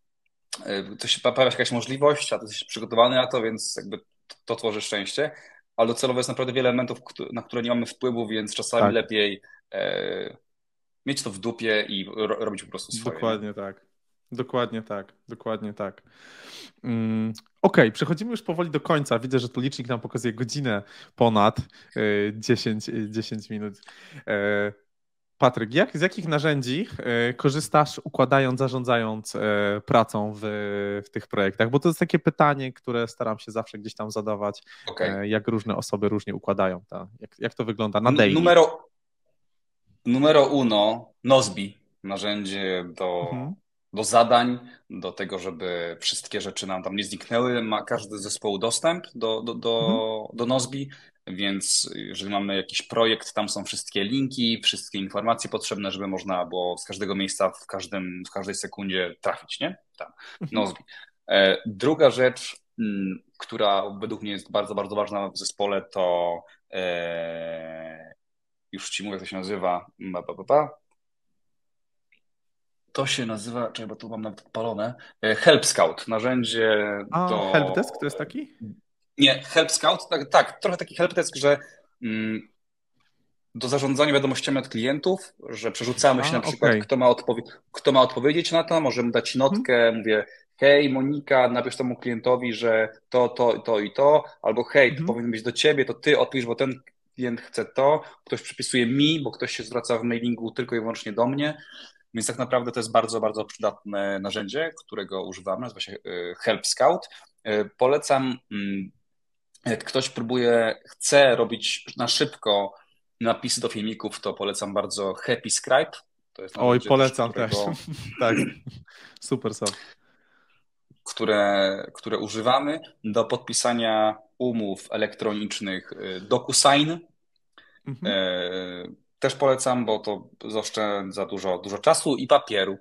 pojawia się jakaś możliwość, a ty jesteś przygotowany na to, więc jakby to, to tworzy szczęście. Ale docelowo jest naprawdę wiele elementów, na które nie mamy wpływu, więc czasami tak. lepiej e, mieć to w dupie i ro, robić po prostu swoje.
Dokładnie nie? tak. Dokładnie tak, dokładnie tak. Mm, Okej, okay, przechodzimy już powoli do końca. Widzę, że tu licznik nam pokazuje godzinę ponad 10, 10 minut. E, Patryk, jak, z jakich narzędzi e, korzystasz układając, zarządzając e, pracą w, w, tych projektach? Bo to jest takie pytanie, które staram się zawsze gdzieś tam zadawać, okay. jak różne osoby różnie układają. Ta, jak, jak to wygląda na daily?
Numero, numero uno, Nozbi, narzędzie do mhm do zadań, do tego, żeby wszystkie rzeczy nam tam nie zniknęły. Ma każdy zespoł dostęp do, do, do, mhm. do Nozbi, więc jeżeli mamy jakiś projekt, tam są wszystkie linki, wszystkie informacje potrzebne, żeby można było z każdego miejsca w, każdym, w każdej sekundzie trafić, nie? Tam, mhm. Nozbi. E, druga rzecz, mm, która według mnie jest bardzo, bardzo ważna w zespole, to e, już ci mówię, jak to się nazywa, ba, ba, ba, to się nazywa, czekaj, bo tu mam nawet odpalone, e, Help Scout, narzędzie
A,
do...
Helpdesk to jest taki?
Nie, Help Scout, tak, tak trochę taki helpdesk, że mm, do zarządzania wiadomościami od klientów, że przerzucamy się A, na przykład, okay. kto, ma kto ma odpowiedzieć na to, możemy dać notkę, hmm. mówię, hej Monika, napisz temu klientowi, że to, to, to i to, albo hej, to hmm. powinno być do ciebie, to ty odpisz, bo ten klient chce to, ktoś przypisuje mi, bo ktoś się zwraca w mailingu tylko i wyłącznie do mnie, więc tak naprawdę to jest bardzo, bardzo przydatne narzędzie, którego używamy, nazywa się e, Help Scout. E, polecam, mm, jak ktoś próbuje, chce robić na szybko napisy do filmików, to polecam bardzo Happy Scribe.
Oj, polecam też. też. <laughs> tak, super są.
Które, które używamy do podpisania umów elektronicznych y, DocuSign. Mhm. Też polecam, bo to zaoszczędza dużo, dużo czasu i papieru.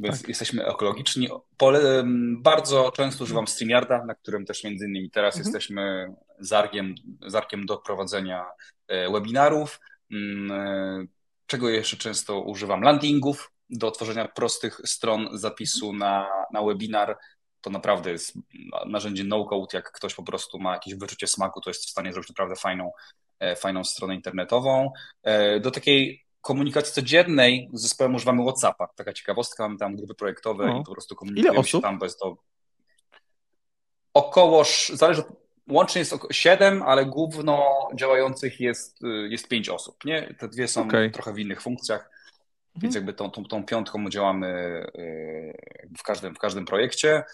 Więc tak. jesteśmy ekologiczni. Pole, bardzo często używam StreamYarda, na którym też między innymi teraz mhm. jesteśmy zargiem, zarkiem do prowadzenia e, webinarów. Mm, e, czego jeszcze często używam? Landingów do tworzenia prostych stron zapisu na, na webinar. To naprawdę jest narzędzie no-code. Jak ktoś po prostu ma jakieś wyczucie smaku, to jest w stanie zrobić naprawdę fajną, fajną stronę internetową. Do takiej komunikacji codziennej z zespołem używamy WhatsAppa. Taka ciekawostka, mamy tam grupy projektowe i po prostu komunikujemy
Ile osób? się
tam bez to. Około, zależy, łącznie jest 7, ale główno działających jest, y, jest 5 osób. Nie? Te dwie są okay. trochę w innych funkcjach, mhm. więc jakby tą, tą, tą piątką działamy y, w każdym, w każdym projekcie.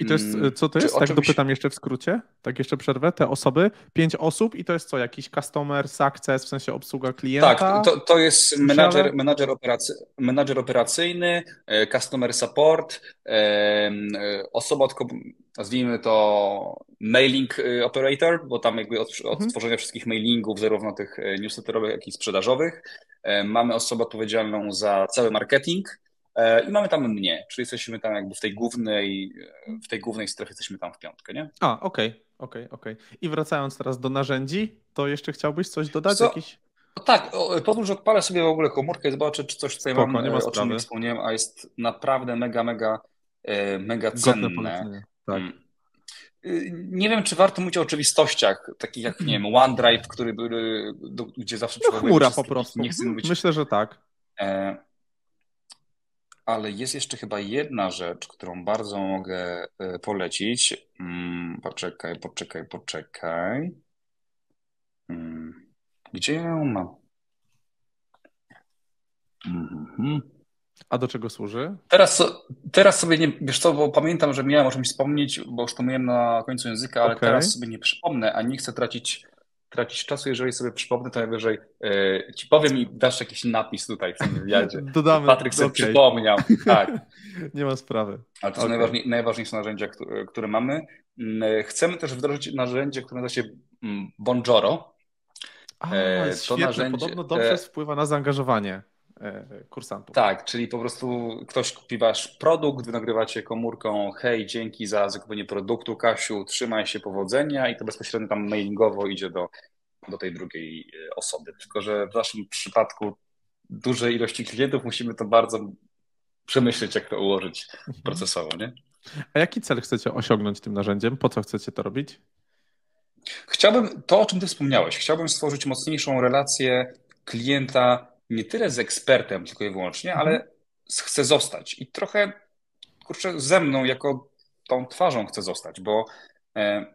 I to jest, mm, co to jest? tak czymś... dopytam jeszcze w skrócie, tak jeszcze przerwę, te osoby, pięć osób i to jest co, jakiś customer success, w sensie obsługa klienta?
Tak, to, to jest menadżer, menadżer, operacy, menadżer operacyjny, e, customer support, e, e, osoba od, nazwijmy to mailing operator, bo tam jakby od, od mhm. tworzenia wszystkich mailingów, zarówno tych newsletterowych, jak i sprzedażowych. Mamy osobę odpowiedzialną za cały marketing, E, I mamy tam mnie, czyli jesteśmy tam jakby w tej głównej, w tej głównej strefie jesteśmy tam w piątkę, nie?
A, okej, okay, okej, okay, okej. Okay. I wracając teraz do narzędzi, to jeszcze chciałbyś coś dodać? Co? Jakiś...
tak, pozwól, że odpalę sobie w ogóle komórkę i zobaczę, czy coś tutaj Spoko, mam, nie ma o czym nie wspomniałem, a jest naprawdę mega, mega, e, mega cenne. Tak. Mm. Y, nie wiem, czy warto mówić o oczywistościach, takich jak, nie wiem, <clears throat> OneDrive, który, gdzie zawsze
no, chmura po prostu. Nie chcę mówić. Myślę, że tak. E,
ale jest jeszcze chyba jedna rzecz, którą bardzo mogę e, polecić. Mm, poczekaj, poczekaj, poczekaj. Mm, gdzie ja ją mam?
Mhm. A do czego służy?
Teraz, teraz sobie nie, wiesz co, bo pamiętam, że miałem o czymś wspomnieć, bo już to miałem na końcu języka, ale okay. teraz sobie nie przypomnę, a nie chcę tracić tracić czasu, jeżeli sobie przypomnę, to najwyżej yy, ci powiem i dasz jakiś napis tutaj w tym wywiadzie. <laughs>
Dodamy.
Patryk sobie okay. przypomniał. Tak. <laughs>
Nie ma sprawy.
Ale to okay. są najważniej, najważniejsze narzędzia, które, które mamy. Mm, chcemy też wdrożyć narzędzie, które nazywa się mm, Bonjoro.
A, e, jest to świetne. narzędzie Podobno dobrze e, wpływa na zaangażowanie. E, kursantów.
Tak, czyli po prostu ktoś kupi wasz produkt, wy nagrywacie komórką, hej, dzięki za zakupienie produktu, Kasiu, trzymaj się, powodzenia i to bezpośrednio tam mailingowo idzie do, do tej drugiej e, osoby. Tylko, że w naszym przypadku dużej ilości klientów musimy to bardzo przemyśleć, jak to ułożyć mhm. procesowo, nie?
A jaki cel chcecie osiągnąć tym narzędziem? Po co chcecie to robić?
Chciałbym, to o czym ty wspomniałeś, chciałbym stworzyć mocniejszą relację klienta nie tyle z ekspertem tylko i wyłącznie, mhm. ale chce zostać. I trochę, kurczę, ze mną jako tą twarzą chce zostać, bo e,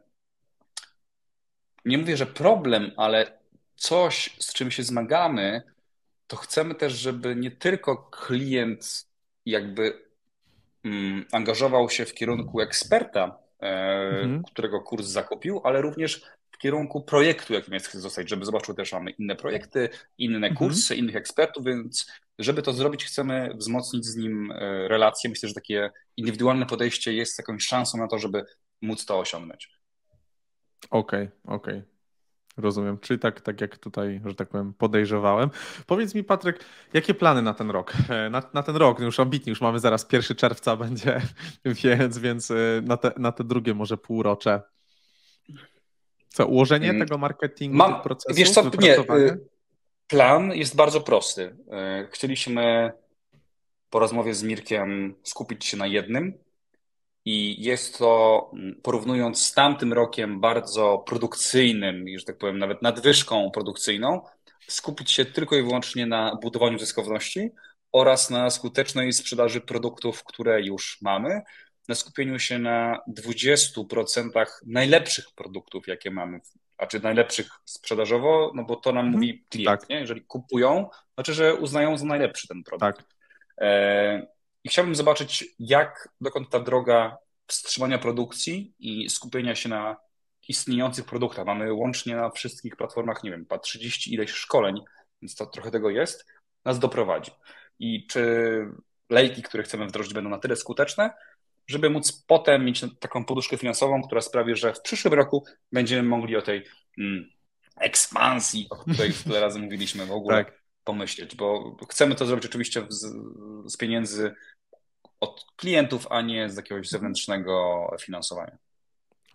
nie mówię, że problem, ale coś, z czym się zmagamy, to chcemy też, żeby nie tylko klient jakby mm, angażował się w kierunku eksperta, e, mhm. którego kurs zakupił, ale również w kierunku projektu, jakim jest chce zostać, żeby zobaczył też, mamy inne projekty, inne mhm. kursy, mhm. innych ekspertów, więc żeby to zrobić, chcemy wzmocnić z nim e, relacje. Myślę, że takie indywidualne podejście jest jakąś szansą na to, żeby móc to osiągnąć.
Okej, okay, okej. Okay. Rozumiem. Czyli tak, tak jak tutaj, że tak powiem, podejrzewałem. Powiedz mi, Patryk, jakie plany na ten rok? E, na, na ten rok, już ambitnie, już mamy zaraz 1 czerwca <laughs> będzie, więc, więc e, na, te, na te drugie może półrocze. Co, ułożenie mm. tego marketingu, Mam, tych procesów? Wiesz co, nie, y,
plan jest bardzo prosty. Y, chcieliśmy po rozmowie z Mirkiem skupić się na jednym I jest to, mm, porównując z tamtym rokiem, bardzo produkcyjnym, że tak powiem, nawet nadwyżką produkcyjną, skupić się tylko i wyłącznie na budowaniu zyskowności oraz na skutecznej sprzedaży produktów, które już mamy, na skupieniu się na 20% najlepszych produktów, jakie mamy, a czy najlepszych sprzedażowo, no bo to nam mhm. mówi klient. Tak. Nie? Jeżeli kupują, znaczy, że uznają za najlepszy ten produkt. Tak. E, I chciałbym zobaczyć, jak dokąd ta droga wstrzymania produkcji i skupienia się na istniejących produktach. Mamy łącznie na wszystkich platformach, nie wiem, pa 30 ileś szkoleń, więc to trochę tego jest, nas doprowadzi. I czy lejki, które chcemy wdrożyć, będą na tyle skuteczne, żeby móc potem mieć taką poduszkę finansową, która sprawi, że w przyszłym roku będziemy mogli o tej mm, ekspansji, o której tyle razy mówiliśmy w ogóle, tak. pomyśleć, bo chcemy to zrobić oczywiście z, z pieniędzy od klientów, a nie z jakiegoś zewnętrznego finansowania.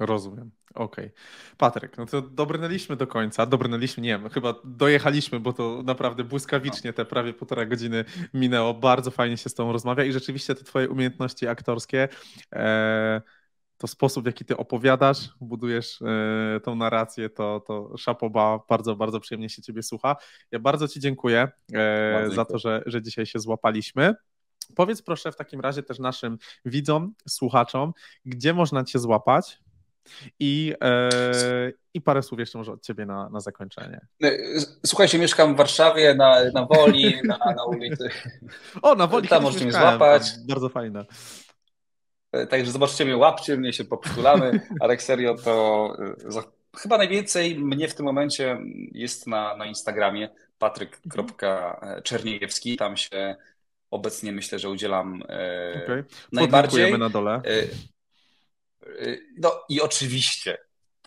Rozumiem. Okej. Okay. Patryk, no to dobrnęliśmy do końca. Dobrnęliśmy, nie wiem, chyba dojechaliśmy, bo to naprawdę błyskawicznie te prawie półtora godziny minęło. Bardzo fajnie się z Tobą rozmawia i rzeczywiście te Twoje umiejętności aktorskie, e, to sposób, w jaki Ty opowiadasz, budujesz e, tą narrację, to, to szapoba, bardzo, bardzo przyjemnie się Ciebie słucha. Ja bardzo Ci dziękuję e, za to, że, że dzisiaj się złapaliśmy. Powiedz proszę w takim razie też naszym widzom, słuchaczom, gdzie można Cię złapać, i, e, I parę słów jeszcze może od ciebie na, na zakończenie.
E, słuchajcie, mieszkam w Warszawie, na, na Woli, na, na ulicy. <laughs>
O, na Woli
Tam możecie mnie złapać.
Bardzo fajne.
E, także zobaczcie mnie, łapcie mnie, się popstulamy, ale <laughs> serio to e, chyba najwięcej mnie w tym momencie jest na, na Instagramie patryk.czerniejewski. Tam się obecnie myślę, że udzielam okay. najbardziej.
na dole.
No i oczywiście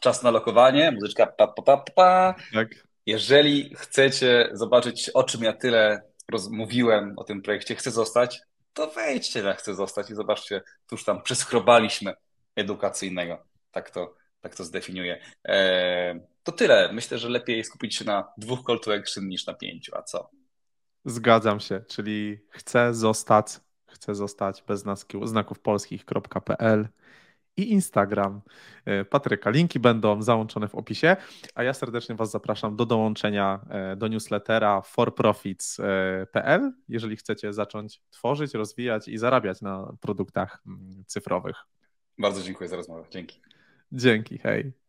czas na lokowanie, muzyczka pa, pa, pa, pa. Tak. Jeżeli chcecie zobaczyć, o czym ja tyle rozmówiłem o tym projekcie Chcę Zostać, to wejdźcie na Chcę Zostać i zobaczcie, tuż tam przeschrobaliśmy edukacyjnego. Tak to, tak to zdefiniuję. Eee, to tyle. Myślę, że lepiej skupić się na dwóch call to action niż na pięciu, a co?
Zgadzam się, czyli chcę zostać, chcę zostać bez znaków polskich.pl i Instagram e, Patryka. Linki będą załączone w opisie, a ja serdecznie Was zapraszam do dołączenia e, do newslettera forprofits.pl, jeżeli chcecie zacząć tworzyć, rozwijać i zarabiać na produktach mm, cyfrowych.
Bardzo dziękuję za rozmowę. Dzięki.
Dzięki, hej.